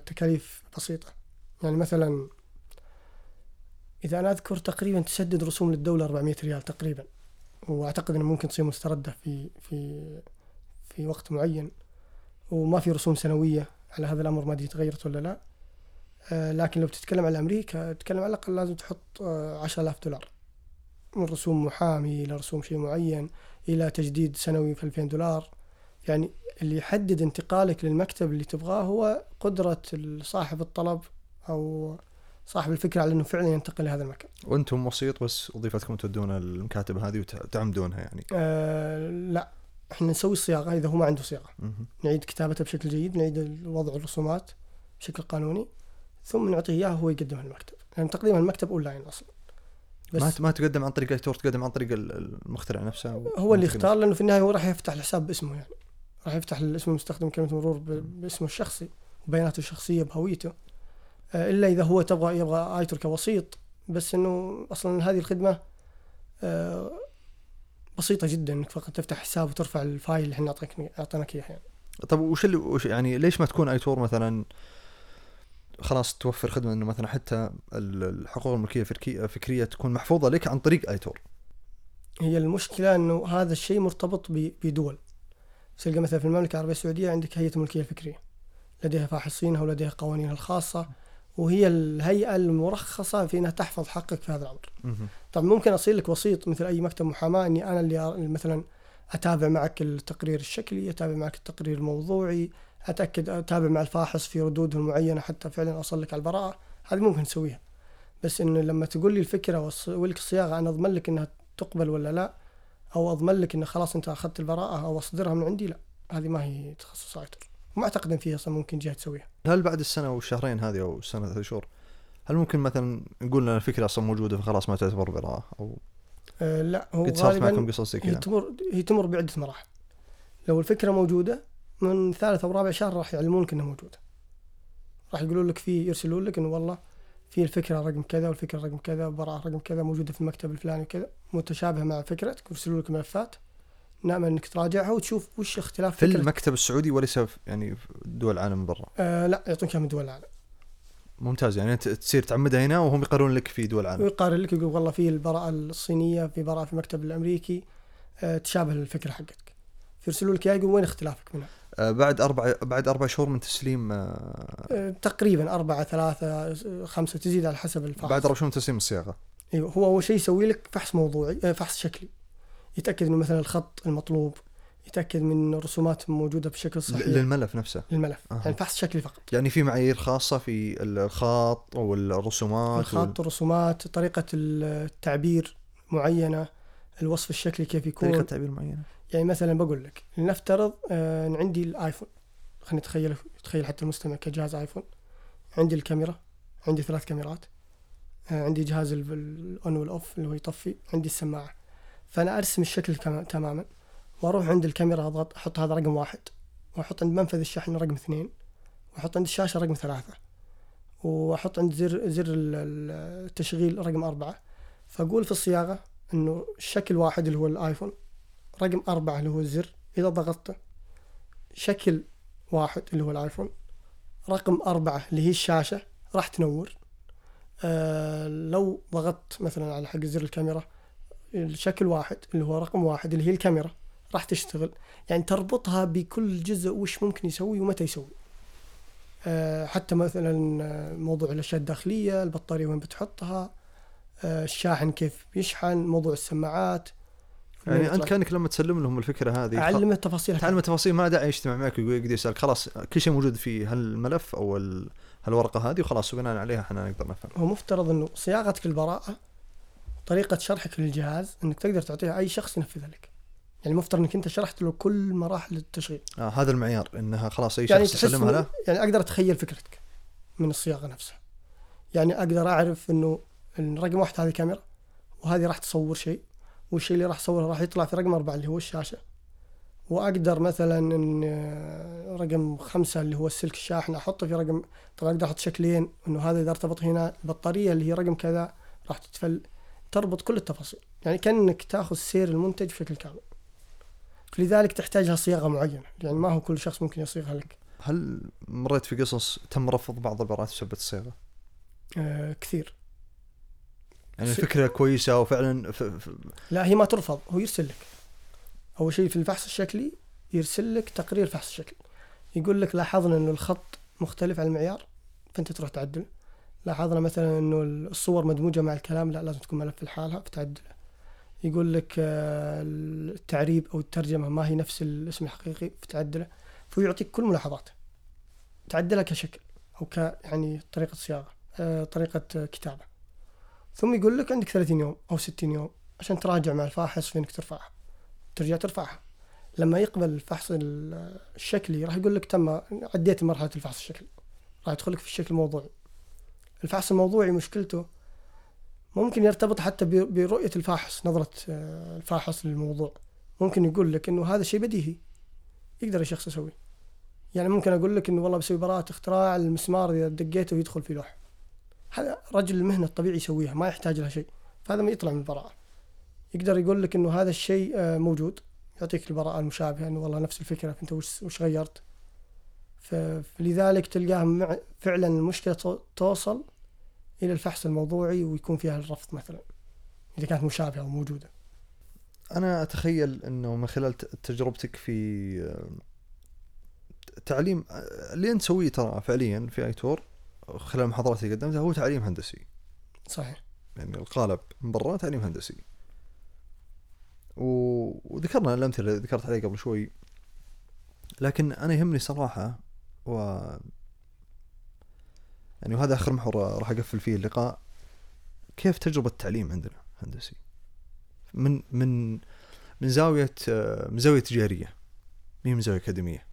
[SPEAKER 3] تكاليف بسيطة. يعني مثلا إذا أنا أذكر تقريبا تسدد رسوم للدولة 400 ريال تقريبا وأعتقد إنه ممكن تصير مستردة في في في وقت معين وما في رسوم سنوية على هذا الأمر ما أدري تغيرت ولا لا. آه، لكن لو بتتكلم على أمريكا تتكلم على الأقل لازم تحط آه، 10000 دولار. من رسوم محامي إلى رسوم شيء معين إلى تجديد سنوي في 2000 دولار. يعني اللي يحدد انتقالك للمكتب اللي تبغاه هو قدرة صاحب الطلب أو صاحب الفكرة على أنه فعلا ينتقل لهذا المكان.
[SPEAKER 1] وأنتم وسيط بس وظيفتكم تودون المكاتب هذه وتعمدونها يعني.
[SPEAKER 3] آه لا إحنا نسوي الصياغة إذا هو ما عنده صياغة.
[SPEAKER 1] مهم.
[SPEAKER 3] نعيد كتابتها بشكل جيد نعيد وضع الرسومات بشكل قانوني ثم نعطيه إياه هو يقدمها للمكتب لأن تقديم المكتب أونلاين أصلا.
[SPEAKER 1] ما
[SPEAKER 3] بس
[SPEAKER 1] ما تقدم عن طريق ايتور تقدم عن طريق ال- المخترع نفسه
[SPEAKER 3] هو اللي يختار لأنه في النهاية هو راح يفتح الحساب باسمه يعني. راح يفتح الاسم المستخدم كلمة مرور باسمه الشخصي وبياناته الشخصية بهويته. آه، إلا إذا هو تبغى يبغى آيتور كوسيط بس إنه أصلا هذه الخدمة آه، بسيطة جدا إنك فقط تفتح حساب وترفع ال file اللي إحنا أعطيك أعطيناك إياه يعني.
[SPEAKER 1] طب وش اللي وش يعني ليش ما تكون آيتور مثلا خلاص توفر خدمة إنه مثلا حتى ال- الحقوق الملكية الفكريه فكريه تكون محفوظة لك عن طريق آيتور؟
[SPEAKER 3] هي المشكلة إنه هذا الشيء مرتبط بدول. تلقى مثلا في المملكة العربية السعودية عندك هيئة الملكية الفكرية لديها فاحصينها ولديها قوانينها الخاصة. وهي الهيئة المرخصة في أنها تحفظ حقك في هذا الأمر. طبعا ممكن أصير لك وسيط مثل أي مكتب محاماة أني أنا اللي مثلا أتابع معك التقرير الشكلي أتابع معك التقرير الموضوعي أتأكد أتابع مع الفاحص في ردوده المعينة حتى فعلا أوصل لك على البراءة. هذه ممكن نسويها بس إنه لما تقول لي الفكرة والص- ولك الصياغة أنا أضمن لك إنها تقبل ولا لا أو أضمن لك انه خلاص أنت أخذت البراءة أو أصدرها من عندي لا هذه ما هي تخصص ما أعتقد إن فيها أصلا ممكن جهة تسويها.
[SPEAKER 1] هل بعد السنة والشهرين هذه أو السنة ثلاث شهور هل ممكن مثلا نقول إن الفكرة أصلا موجودة فخلاص ما تعتبر براءه أو
[SPEAKER 3] أه لا هو
[SPEAKER 1] قد صارت معكم قصص زي
[SPEAKER 3] هي
[SPEAKER 1] كذا
[SPEAKER 3] تمر هي تمر بعدة مراحل. لو الفكرة موجودة من ثالث أو رابع شهر راح يعلمونك إنها موجودة. راح يقولوا لك في يرسلوا لك إنه والله في الفكرة رقم كذا والفكرة رقم كذا والبراءه رقم كذا موجودة في المكتب الفلاني وكذا متشابهة مع فكرتك ويرسلوا لك ملفات. نأمل إنك تراجعها وتشوف وش اختلاف
[SPEAKER 1] في المكتب السعودي وليس في- يعني في دول العالم برا؟
[SPEAKER 3] آه لا يعطونك من دول العالم.
[SPEAKER 1] ممتاز يعني انت تصير تعمدها هنا وهم يقرون لك في دول العالم.
[SPEAKER 3] ويقارن لك يقول والله في البراءة الصينية في براءة في المكتب الأمريكي. آه، تشابه الفكرة حقتك. فيرسلوا لك إياه يقول وين اختلافك منها.
[SPEAKER 1] آه بعد أربع بعد أربع شهور من تسليم آه
[SPEAKER 3] آه، تقريبا أربعة ثلاثة آه، خمسة تزيد على حسب الفحص.
[SPEAKER 1] بعد أربع شهور من تسليم الصياغة.
[SPEAKER 3] أيوه هو أول شيء يسوي لك فحص موضوعي آه، فحص شكلي. يتأكد إنه مثلا الخط المطلوب يتأكد من الرسومات موجودة بشكل صحيح.
[SPEAKER 1] للملف نفسه.
[SPEAKER 3] للملف.
[SPEAKER 1] أها.
[SPEAKER 3] يعني فحص شكلي فقط.
[SPEAKER 1] يعني في معايير خاصة في الخط والرسومات
[SPEAKER 3] الخط الرسومات طريقة التعبير معينة الوصف الشكلي كيف يكون.
[SPEAKER 1] طريقة تعبير معينة.
[SPEAKER 3] يعني مثلا بقول لك لنفترض آه إن عندي الآيفون. خلينا نتخيل تخيل حتى المستمع كجهاز آيفون. عندي الكاميرا عندي ثلاث كاميرات آه عندي جهاز ال- الأون والأوف اللي هو يطفي عندي السماعة. فأنا أرسم الشكل تماما وأروح عند الكاميرا أضغط أحط هذا رقم واحد وأحط عند منفذ الشحن رقم اثنين وأحط عند الشاشة رقم ثلاثة وأحط عند زر زر ال- ال- التشغيل رقم أربعة. فأقول في الصياغة إنه الشكل واحد اللي هو الآيفون رقم أربعة اللي هو الزر إذا ضغطته شكل واحد اللي هو الآيفون رقم أربعة اللي هي الشاشة راح تنور. آه لو ضغطت مثلا على حق زر الكاميرا الشكل واحد اللي هو رقم واحد اللي هي الكاميرا. راح تشتغل. يعني تربطها بكل جزء وش ممكن يسوي ومتى يسوي. آه حتى مثلا آه، موضوع الأشياء الداخلية البطارية وين بتحطها آه الشاحن كيف بيشحن موضوع السماعات.
[SPEAKER 1] يعني أنت كأنك لما تسلم لهم الفكرة هذه
[SPEAKER 3] اعلم التفاصيل.
[SPEAKER 1] تعلم التفاصيل. ما داعي يجتمع معك يقدر يسالك خلاص كل شيء موجود في هالملف أو ال- هالورقة هذه وخلاص وبناء عليها إحنا نقدر نفهم.
[SPEAKER 3] هو مفترض إنه صياغتك للبراءة طريقة شرحك للجهاز إنك تقدر تعطيها أي شخص ينفذها لك. يعني مفترض إنك أنت شرحت له كل مراحل التشغيل.
[SPEAKER 1] آه هذا المعيار إنها خلاص أي
[SPEAKER 3] يعني
[SPEAKER 1] شخص تسلمها
[SPEAKER 3] إنه-
[SPEAKER 1] له
[SPEAKER 3] يعني أقدر أتخيل فكرتك من الصياغة نفسها. يعني أقدر أعرف إنه إن رقم واحد هذه كاميرا وهذه راح تصور شيء والشيء اللي راح تصوره راح يطلع في رقم أربعة اللي هو الشاشة. وأقدر مثلا إن آه، رقم خمسة اللي هو السلك الشاحن أحطه في رقم طبعا أقدر أحط شكلين إنه هذا إذا ارتبط هنا البطارية اللي هي رقم كذا راح تتفل تربط كل التفاصيل. يعني كأنك تأخذ سير المنتج بشكل كامل فلذلك تحتاج لها صياغة معينة. يعني ما هو كل شخص ممكن يصيغها لك.
[SPEAKER 1] هل مريت في قصص تم رفض بعض العبارات بسبب الصيغه؟
[SPEAKER 3] آه كثير.
[SPEAKER 1] يعني
[SPEAKER 3] س-
[SPEAKER 1] الفكرة كويسة وفعلا ف... ف...
[SPEAKER 3] لا هي ما ترفض هو يرسل لك. أول شيء في الفحص الشكلي يرسل لك تقرير فحص شكلي. يقول لك لاحظنا إنه الخط مختلف عن المعيار فأنت تروح تعدله. لاحظنا مثلا إنه الصور مدموجة مع الكلام لا لازم تكون ملف لحالها فتعدله يقول لك آه، التعريب أو الترجمة ما هي نفس الاسم الحقيقي فتعدله فيعطيك كل ملاحظاته تعدلها كشكل أو ك يعني طريقة صياغة آه، طريقة آه، كتابة. ثم يقول لك عندك 30 يوم أو 60 يوم عشان تراجع مع الفاحص في انك ترفعها. ترجع ترفعها. لما يقبل الفحص ال- الشكلي راح يقول لك تم عديت مرحلة الفحص الشكلي. راح يدخل لك في الشكل الموضوعي. الفحص الموضوعي مشكلته ممكن يرتبط حتى ب- برؤية الفاحص نظرة آه، الفاحص للموضوع. ممكن يقول لك إنه هذا شيء بديهي يقدر الشخص يسويه. يعني ممكن أقول لك إنه والله بسوي براءة اختراع المسمار إذا دقيته يدخل في لوح. هذا رجل المهنة الطبيعي يسويها ما يحتاج لها شيء. فهذا ما يطلع من البراءة. يقدر يقول لك إنه هذا الشيء آه، موجود. يعطيك البراءة المشابهة إنه والله نفس الفكرة فانت وش غيرت؟ فلذلك تلقاها مع فعلا المشكلة تو- توصل إلى الفحص الموضوعي ويكون فيها الرفض مثلا إذا كانت مشابهة أو موجودة.
[SPEAKER 1] أنا أتخيل إنه من خلال تجربتك في آه، تعليم آه، اللي أنت تسويه ترى فعليا في ايتور خلال المحاضرات اللي قدمتها هو تعليم هندسي.
[SPEAKER 3] صحيح.
[SPEAKER 1] يعني القالب من برا تعليم هندسي. و... وذكرنا الأمثلة اللي ذكرت عليها قبل شوي لكن أنا يهمني صراحة و يعني وهذا آخر محور راح أقفل فيه اللقاء. كيف تجربة التعليم عندنا هندسي؟ من من من زاوية من زاوية تجارية ما هي من زاوية أكاديمية.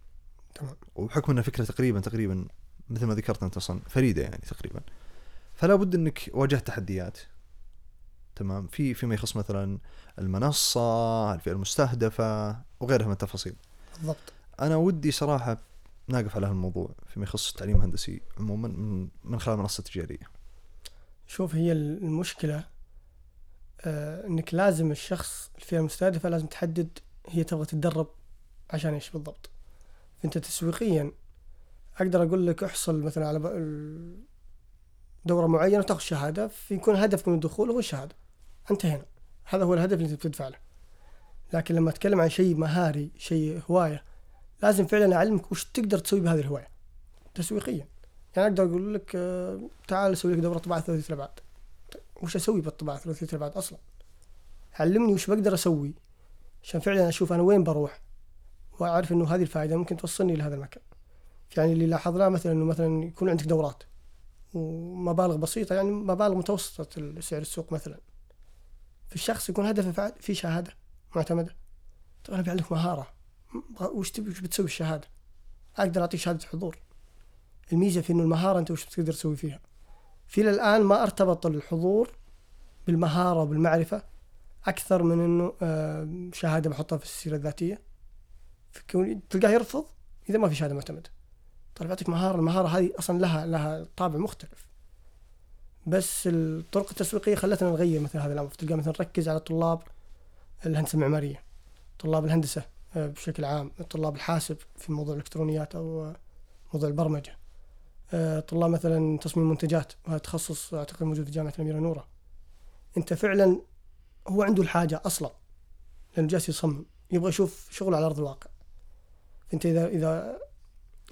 [SPEAKER 3] تمام.
[SPEAKER 1] وبحكم انها فكرة تقريبا تقريبا مثل ما ذكرت أنت أصلا فريدة يعني تقريبا. فلا بد إنك واجهت تحديات. تمام. في فيما يخص مثلا المنصة الفئة المستهدفة وغيرها من التفاصيل.
[SPEAKER 3] بالضبط.
[SPEAKER 1] أنا ودي صراحة ناقف على هالموضوع فيما يخص التعليم الهندسي عموما من, خلال منصة تجارية.
[SPEAKER 3] شوف هي المشكلة آه إنك لازم الشخص الفئة المستهدفة لازم تحدد هي تبغى تتدرب عشان إيش بالضبط. فأنت تسويقيا أقدر أقول لك احصل مثلا على دورة معينة وتاخذ شهادة فيكون هدفك من الدخول هو الشهادة. انتهينا هذا هو الهدف اللي أنت بتدفع له. لكن لما أتكلم عن شيء مهاري شيء هواية لازم فعلا أعلمك وش تقدر تسوي بهذه الهواية. تسويقيا. يعني أقدر أقول لك آه، تعال أسوي لك دورة طباعة ثلاثية الابعاد وش أسوي بالطباعة ثلاثية الابعاد أصلا؟ علمني وش بقدر أسوي عشان فعلا أشوف أنا وين بروح وأعرف إنه هذه الفائدة ممكن توصلني لهذا المكان. يعني اللي لاحظناه مثلا إنه مثلا يكون عندك دورات ومبالغ بسيطة يعني مبالغ متوسطة سعر السوق مثلا. في الشخص يكون هدفه في شهادة معتمدة. طيب أنا بعلمك مهارة. م- وش تبي وش بتسوي الشهاده أقدر اعطيك شهادة حضور. الميزة في إنه المهارة أنت وش بتقدر تسوي فيها؟ في الآن ما ارتبط الحضور بالمهارة وبالمعرفة أكثر من إنه آه، شهادة بحطها في السيرة الذاتية. تلقاه يرفض إذا ما في شهادة معتمدة. طيب يعطيك مهارة المهارة هذه أصلا لها لها طابع مختلف. بس الطرق التسويقية خلتنا نغير مثل هذا الامر تلقى مثلا نركز على طلاب الهندسة المعمارية طلاب الهندسة. بشكل عام طلاب الحاسب في موضوع الإلكترونيات أو آه، موضوع البرمجة. آه، طلاب مثلا تصميم منتجات وهذا تخصص أعتقد موجود في جامعة الأميرة نوره أنت فعلا هو عنده الحاجة أصلا لأنه جالس يصمم يبغى يشوف شغله على أرض الواقع. أنت إذا إذا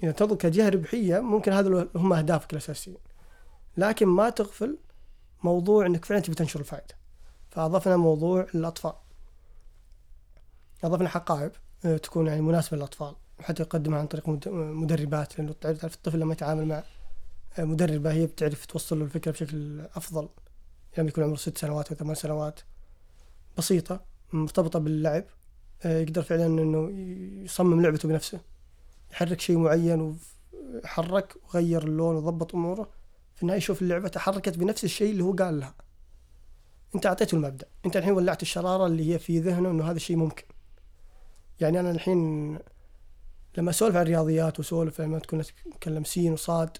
[SPEAKER 3] إذا تنظر كجهه ربحيه ممكن هذا هم أهدافك الأساسية. لكن ما تغفل موضوع إنك فعلا تبي تنشر الفائدة. فأضفنا موضوع الأطفال. أضفنا حقائب. آه، تكون يعني مناسبة للأطفال وحتى يقدمها عن طريق مد- مدربات. لأنه تعرف الطفل لما يتعامل مع آه، مدربه هي بتعرف توصل له الفكرة بشكل أفضل. لما يكون عمره ست سنوات أو ثمان سنوات. بسيطة مرتبطة باللعب. آه، يقدر فعلا إنه يصمم لعبته بنفسه. يحرك شيء معين وحرك وغير اللون وضبط أموره. في النهاية يشوف اللعبة تحركت بنفس الشيء اللي هو قال لها. أنت أعطيته المبدأ. أنت الحين ولعت الشرارة اللي هي في ذهنه إنه هذا الشيء ممكن. يعني أنا الحين لما أسولف عن الرياضيات وأسولف لما كنا نتكلم سين وصاد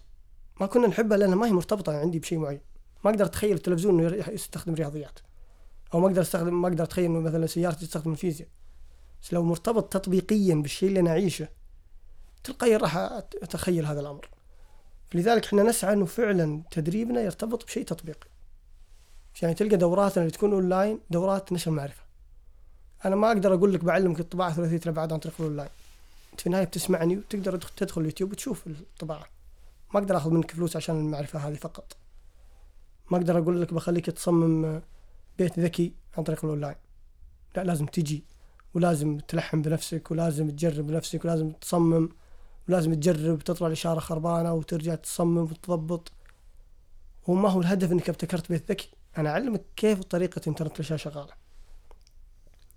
[SPEAKER 3] ما كنا نحبها لأنها ما هي مرتبطة عندي بشيء معين. ما أقدر أتخيل التلفزيون إنه يستخدم رياضيات. أو ما أقدر استخدم ما أقدر أتخيل إنه مثلا سيارتي تستخدم الفيزياء. بس لو مرتبط تطبيقيا بالشيء اللي أنا أعيشه تلقائيا راح أتخيل هذا الأمر. لذلك إحنا نسعى إنه فعلا تدريبنا يرتبط بشيء تطبيقي. يعني تلقى دوراتنا اللي تكون أونلاين دورات نشر معرفة. أنا ما أقدر أقول لك بعلمك الطباعة ثلاثية الابعاد عن طريق الأونلاين. أنت في النهاية بتسمعني وتقدر تدخل اليوتيوب وتشوف الطباعة. ما أقدر أخذ منك فلوس عشان المعرفة هذه فقط. ما أقدر أقول لك بخليك تصمم بيت ذكي عن طريق الأونلاين. لا لازم تجي ولازم تلحم بنفسك ولازم تجرب بنفسك ولازم تصمم ولازم تجرب تطلع الإشارة خربانة وترجع تصمم وتضبط. وما هو الهدف إنك ابتكرت بيت ذكي. أنا أعلمك كيف طريقة انترنت الاشياء شغالة.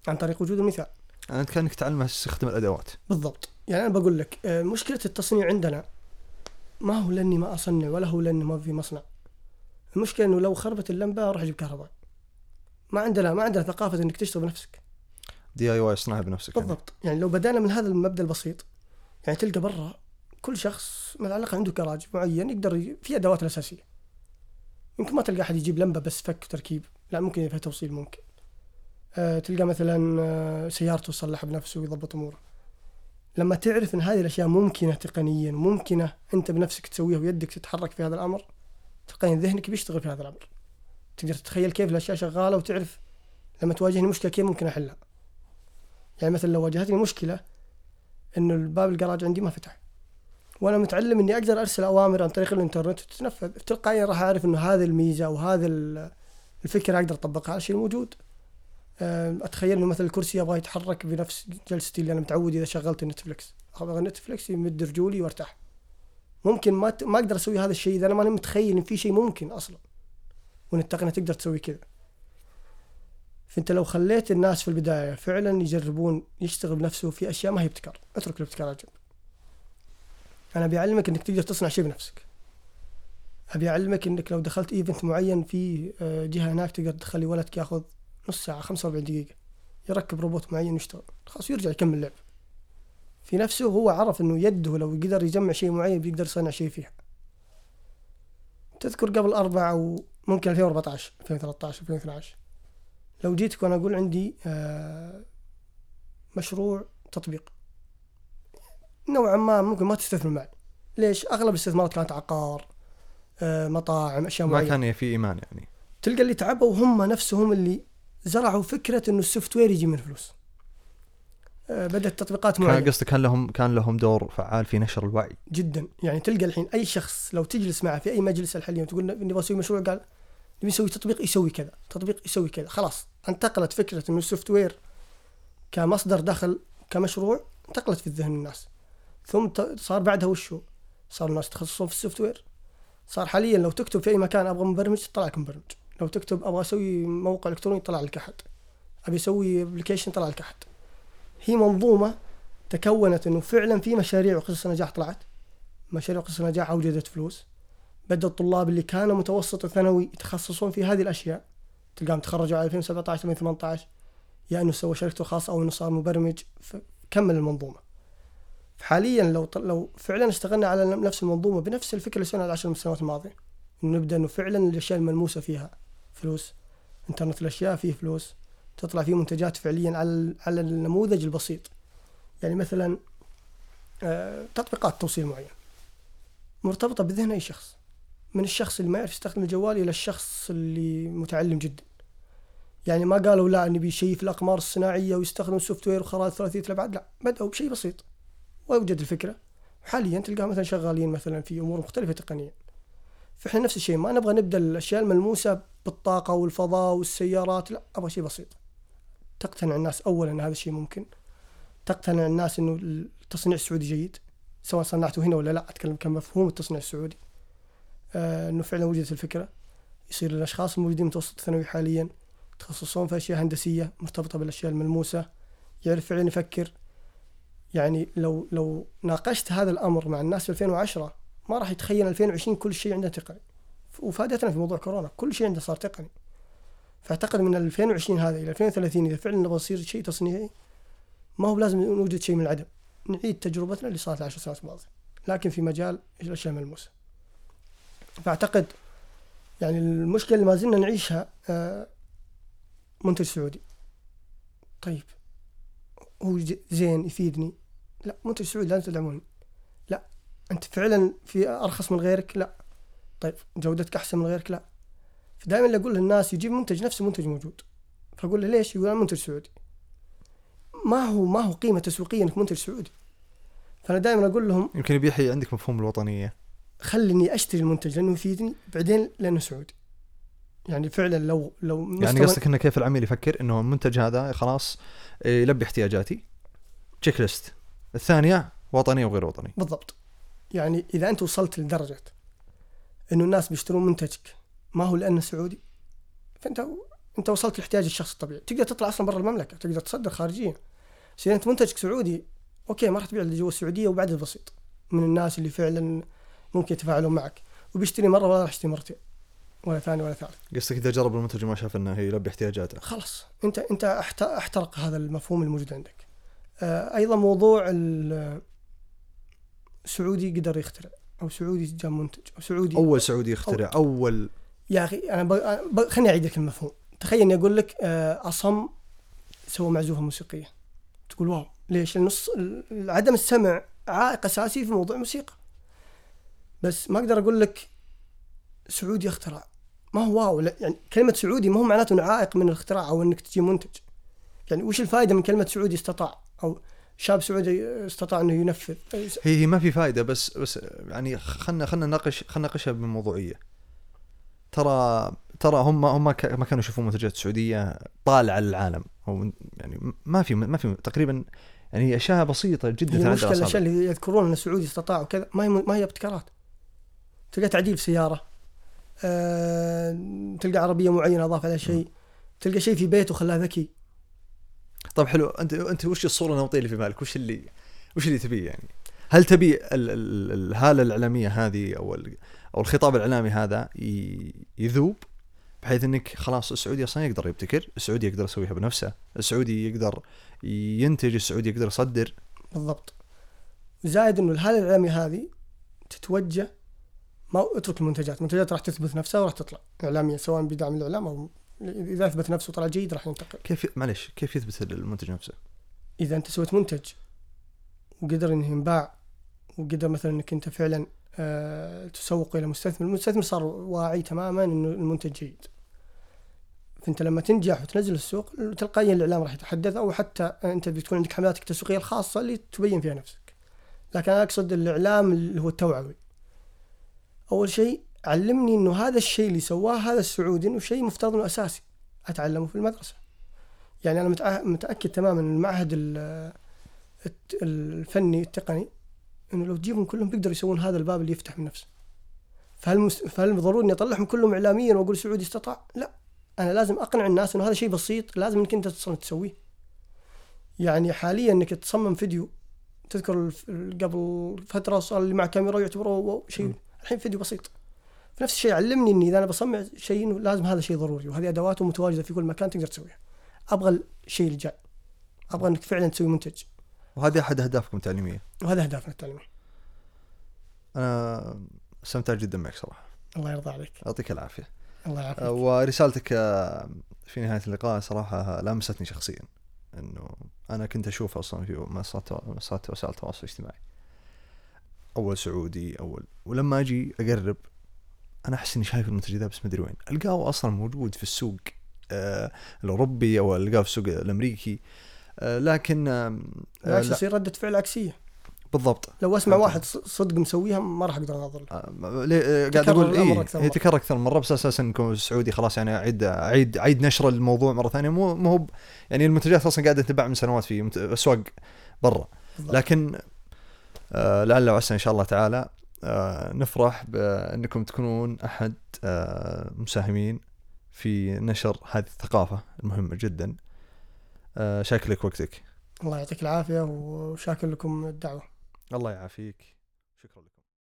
[SPEAKER 3] عن طريق وجود المثال.
[SPEAKER 1] انت كانك تعلم تستخدم الأدوات.
[SPEAKER 3] بالضبط. يعني أنا بقول لك آه، مشكلة التصنيع عندنا ما هو لأني ما أصنع ولا هو لأني ما في مصنع. المشكلة إنه لو خربت اللمبة أروح أجيب كهرباء. ما عندنا ما عندنا ثقافة إنك تشتغل بنفسك.
[SPEAKER 1] دي آي واي اصنعها بنفسك
[SPEAKER 3] يعني. بالضبط. يعني. يعني لو بدأنا من هذا المبدأ البسيط يعني تلقى برا كل شخص من الأقل عنده جراج معين يقدر في أدوات الأساسية. يمكن ما تلقى أحد يجيب لمبة بس فك وتركيب لا ممكن فيها توصيل ممكن. تلقى مثلا آه، سيارته تصلح بنفسه ويضبط أموره. لما تعرف أن هذه الأشياء ممكنة تقنيا وممكنة أنت بنفسك تسويها ويدك تتحرك في هذا الأمر تلقائيا ذهنك بيشتغل في هذا الأمر. تقدر تتخيل كيف الأشياء شغالة وتعرف لما تواجهني مشكلة كيف ممكن أحلها. يعني مثلا لو واجهتني مشكلة إنه الباب الجراج عندي ما فتح وأنا متعلم إني أقدر أرسل أوامر عن طريق الإنترنت وتتنفذ تلقائيا راح أعرف إنه هذه الميزة وهذا الفكرة أقدر أطبقها على الشيء الموجود أتخيل إنه مثلا الكرسي أبغى يتحرك بنفس جلستي اللي أنا متعود إذا شغلت نتفلكس أبغى نتفلكس يمد رجولي وارتاح. ممكن ما ما أقدر أسوي هذا الشيء إذا أنا ماني متخيل إن في شيء ممكن أصلا. وان التقنيه تقدر تسوي كذا. فأنت لو خليت الناس في البداية فعلا يجربون يشتغل بنفسه في أشياء ما هي ابتكار اترك الابتكار على جنب. أنا أبي أعلمك إنك تقدر تصنع شيء بنفسك. أبي أعلمك إنك لو دخلت event معين في آه، جهة هناك تقدر تخلي ولدك ياخذ نص ساعة 45 دقيقة. يركب روبوت معين ويشتغل خلاص يرجع يكمل لعب. في نفسه هو عرف إنه يده لو قدر يجمع شيء معين بيقدر يصنع شيء فيها. تذكر قبل أربعة أو ممكن 2014 2013 2012 لو جيتك وأنا أقول عندي آه، مشروع تطبيق. نوعا ما ممكن ما تستثمر معي. ليش؟ أغلب الاستثمارات كانت عقار آه، مطاعم أشياء
[SPEAKER 1] معينة. ما كان في إيمان يعني.
[SPEAKER 3] تلقى اللي تعبوا هم نفسهم اللي زرعوا فكرة إنه ال software يجي من فلوس. آه، بدأت تطبيقات
[SPEAKER 1] معينة. كان قصدك كان لهم كان لهم دور فعال في نشر الوعي؟
[SPEAKER 3] جدا. يعني تلقى الحين أي شخص لو تجلس معه في أي مجلس الحالي وتقول نبغى نسوي مشروع قال نبي نسوي تطبيق يسوي كذا تطبيق يسوي كذا. خلاص انتقلت فكرة إنه ال software كمصدر دخل كمشروع انتقلت في ذهن الناس. ثم صار بعدها وشو صار الناس يتخصصون في ال software صار حاليا لو تكتب في أي مكان أبغى مبرمج طلع لك مبرمج. لو تكتب أبغى أسوي موقع إلكتروني طلع لك أحد. أبي أسوي ابلكيشن طلع لك أحد. هي منظومة تكونت إنه فعلا في مشاريع وقصص نجاح طلعت. مشاريع وقصص نجاح اوجدت فلوس. بدأ الطلاب اللي كانوا متوسط وثانوي يتخصصون في هذه الأشياء. تلقاهم تخرجوا على 2017 2018 يا إنه سوى شركته الخاصه أو إنه صار مبرمج. كمل المنظومة. حاليا لو لو فعلا اشتغلنا على نفس المنظومة بنفس الفكرة اللي سويناها العشر سنوات الماضية. نبدأ إنه فعلا الأشياء الملموسة فيها فلوس. انترنت الأشياء فيه فلوس. تطلع فيه منتجات فعليا على على النموذج البسيط. يعني مثلا آه، تطبيقات توصيل معين. مرتبطة بذهن أي شخص. من الشخص اللي ما يعرف يستخدم الجوال إلى الشخص اللي متعلم جدا. يعني ما قالوا لا نبي شيء في الأقمار الصناعية ويستخدم software وخرائط ثلاثية الابعاد لا بدأوا بشيء بسيط. ووجد الفكرة. وحاليا تلقاهم مثلا شغالين مثلا في أمور مختلفة تقنيا. فاحنا نفس الشيء ما نبغى نبدأ الأشياء الملموسة بالطاقة والفضاء والسيارات لا أبغى شيء بسيط. تقتنع الناس اولا إن هذا الشيء ممكن. تقتنع الناس إنه التصنيع السعودي جيد سواء صنعته هنا ولا لا أتكلم كمفهوم التصنيع السعودي. آه، إنه فعلا وجدت الفكرة. يصير الأشخاص الموجودين متوسط الثانوي حاليا يتخصصون في أشياء هندسية مرتبطة بالأشياء الملموسة يعرف فعلا يفكر. يعني لو لو ناقشت هذا الأمر مع الناس في 2010 ما راح يتخيل 2020 كل شيء عنده تقني. وفادتنا في موضوع كورونا كل شيء عنده صار تقني. فأعتقد من 2020 هذا إلى 2030 إذا فعلا نبغى نصير شيء تصنيعي ما هو لازم نوجد شيء من العدم. نعيد تجربتنا اللي صارت العشر سنوات الماضية لكن في مجال الاشياء الملموسه فأعتقد يعني المشكلة اللي ما زلنا نعيشها آه، منتج سعودي. طيب هو زين يفيدني؟ لا منتج سعودي لازم تدعموني. أنت فعلا في أرخص من غيرك؟ لا. طيب جودتك أحسن من غيرك؟ لا. فدائما اللي أقول للناس يجيب منتج نفس المنتج موجود. فأقول له ليش؟ يقول أنا منتج سعودي. ما هو ما هو قيمة تسويقية إنك منتج سعودي؟ فأنا دائما أقول لهم
[SPEAKER 1] يمكن بيحيي عندك مفهوم الوطنية.
[SPEAKER 3] خليني أشتري المنتج لأنه يفيدني بعدين لأنه سعودي. يعني فعلا لو لو
[SPEAKER 1] يعني قصدك إنه كيف العميل يفكر إنه المنتج هذا خلاص إيه، يلبي احتياجاتي؟ checklist الثانية وطني وغير وطني
[SPEAKER 3] بالضبط. يعني إذا أنت وصلت لدرجة إنه الناس بيشترون منتجك ما هو لأنه سعودي. فأنت أنت وصلت لاحتياج الشخص الطبيعي. تقدر تطلع أصلا برا المملكة تقدر تصدر خارجيا. بس إذا أنت منتجك سعودي okay ما راح تبيع اللي جوا السعودية وبعد البسيط. من الناس اللي فعلا ممكن يتفاعلون معك. وبيشتري مرة ولا راح يشتري مرتين ولا ثاني ولا ثالث.
[SPEAKER 1] قصدك إذا جرب المنتج وما شاف إنه يلبي احتياجاته.
[SPEAKER 3] خلاص. أنت أنت أحت- أحترق هذا المفهوم الموجود عندك. آه، أيضا موضوع سعودي قدر يخترع أو سعودي جاب منتج أو سعودي
[SPEAKER 1] أول سعودي يخترع أول.
[SPEAKER 3] يا أخي أنا ب... أنا ب... خليني أعيد لك المفهوم. تخيل إني أقول لك آه، أصم سوى معزوفة موسيقية. تقول واو ليش؟ لأن عدم السمع عائق أساسي في موضوع الموسيقى. بس ما أقدر أقول لك سعودي اخترع ما هو واو لا يعني كلمة سعودي ما هو معناته إنه عائق من الاختراع أو إنك تجيب منتج. يعني وش الفائده من كلمة سعودي استطاع؟ أو شاب سعودي استطاع انه ينفذ.
[SPEAKER 1] هي هي ما في فائده بس بس يعني خلنا خلنا نناقش خلنا نناقشها بموضوعية. ترى ترى هم هم ما كانوا يشوفون منتجات سعودية طالعة للعالم. أو يعني ما في ما في تقريبا يعني أشياء بسيطة جدا
[SPEAKER 3] هي المشكلة
[SPEAKER 1] الأشياء.
[SPEAKER 3] اللي يذكرون إن السعودي استطاع وكذا ما هي ما هي ابتكارات. تلقى تعديل سيارة أه تلقى عربية معينة اضاف عليها شيء تلقى شيء في بيته خلاه ذكي.
[SPEAKER 1] طيب حلو. أنت أنت وش الصورة النمطية اللي في بالك وش اللي وش اللي تبيه يعني؟ هل تبي ال- ال- الهالة الإعلامية هذه أو أو الخطاب الإعلامي هذا يذوب بحيث إنك خلاص السعودي أصلا يقدر يبتكر، السعودي يقدر يسويها بنفسه، السعودي يقدر ينتج، السعودي يقدر يصدر،
[SPEAKER 3] بالضبط. زائد إنه الهالة الإعلامية هذه تتوجه ما اترك المنتجات، المنتجات راح تثبت نفسها وراح تطلع اعلاميا سواء بدعم الإعلام أو إذا أثبت نفسه وطلع جيد راح ينتقل.
[SPEAKER 1] كيف معلش كيف يثبت المنتج نفسه؟
[SPEAKER 3] إذا أنت سويت منتج وقدر إنه ينباع وقدر مثلا إنك أنت فعلا آه، تسوق إلى مستثمر، المستثمر صار واعي تماما إنه المنتج جيد. فأنت لما تنجح وتنزل السوق تلقائيا الإعلام راح يتحدث أو حتى أنت بتكون عندك حملاتك التسويقية الخاصة اللي تبين فيها نفسك. لكن أنا أقصد الإعلام اللي هو التوعوي. أول شيء علمني إنه هذا الشيء اللي سواه هذا السعودي إنه شيء مفترض إنه أساسي أتعلمه في المدرسة. يعني أنا متأكد تماما إن المعهد الفني التقني إنه لو تجيبهم كلهم بيقدروا يسوون هذا الباب اللي يفتح من نفسه. فهل مس... فهل ضروري إني أطلعهم كلهم اعلاميا وأقول سعودي استطاع؟ لا أنا لازم أقنع الناس إنه هذا شيء بسيط لازم إنك أنت تص- تسويه. يعني حاليا إنك تصمم فيديو تذكر قبل فترة صار اللي مع كاميرا يعتبروه واو شيء. الحين فيديو بسيط. نفس الشيء علمني إني إذا أنا بصمم شيء إنه لازم هذا شيء ضروري وهذه أدواته متواجدة في كل مكان تقدر تسويها. أبغى الشيء اللي جاي. أبغى إنك فعلا تسوي منتج
[SPEAKER 1] وهذه أحد أهدافكم التعليمية.
[SPEAKER 3] وهذا أهدافنا التعليمية.
[SPEAKER 1] أنا استمتعت جدا معك صراحة،
[SPEAKER 3] الله يرضى عليك.
[SPEAKER 1] يعطيك العافية.
[SPEAKER 3] الله يعافيك.
[SPEAKER 1] آه، ورسالتك آه، في نهاية اللقاء صراحة لامستني شخصيا إنه أنا كنت أشوف أصلا في منصات منصات وسائل التواصل الاجتماعي أول سعودي أول ولما أجي أقرب أنا أحس إني شايف المنتج ذا بس ما أدري وين. ألقاه أصلا موجود في السوق آه، الأوروبي أو ألقاه في السوق الأمريكي آه، لكن آه،
[SPEAKER 3] بالعكس
[SPEAKER 1] لا،
[SPEAKER 3] يصير ردة فعل عكسية.
[SPEAKER 1] بالضبط.
[SPEAKER 3] لو
[SPEAKER 1] أسمع.
[SPEAKER 3] واحد صدق مسويها ما راح أقدر أناظر. له
[SPEAKER 1] ليه- قاعد
[SPEAKER 3] تكرر أقول
[SPEAKER 1] هي
[SPEAKER 3] مرة.
[SPEAKER 1] تكرر أكثر من مرة بس أساسا انكم السعودي خلاص يعني أعيد أعيد أعيد نشر الموضوع مرة ثانية. مو مو هو يعني المنتجات أصلا قاعدة تنباع من سنوات في أسواق برا. لكن آه لعل وعسى إن شاء الله تعالى نفرح بأنكم تكونون أحد آه مساهمين في نشر هذه الثقافة المهمة جدا. آه شاكر لك وقتك.
[SPEAKER 3] الله يعطيك العافية وشاكر لكم الدعوة.
[SPEAKER 1] الله يعافيك.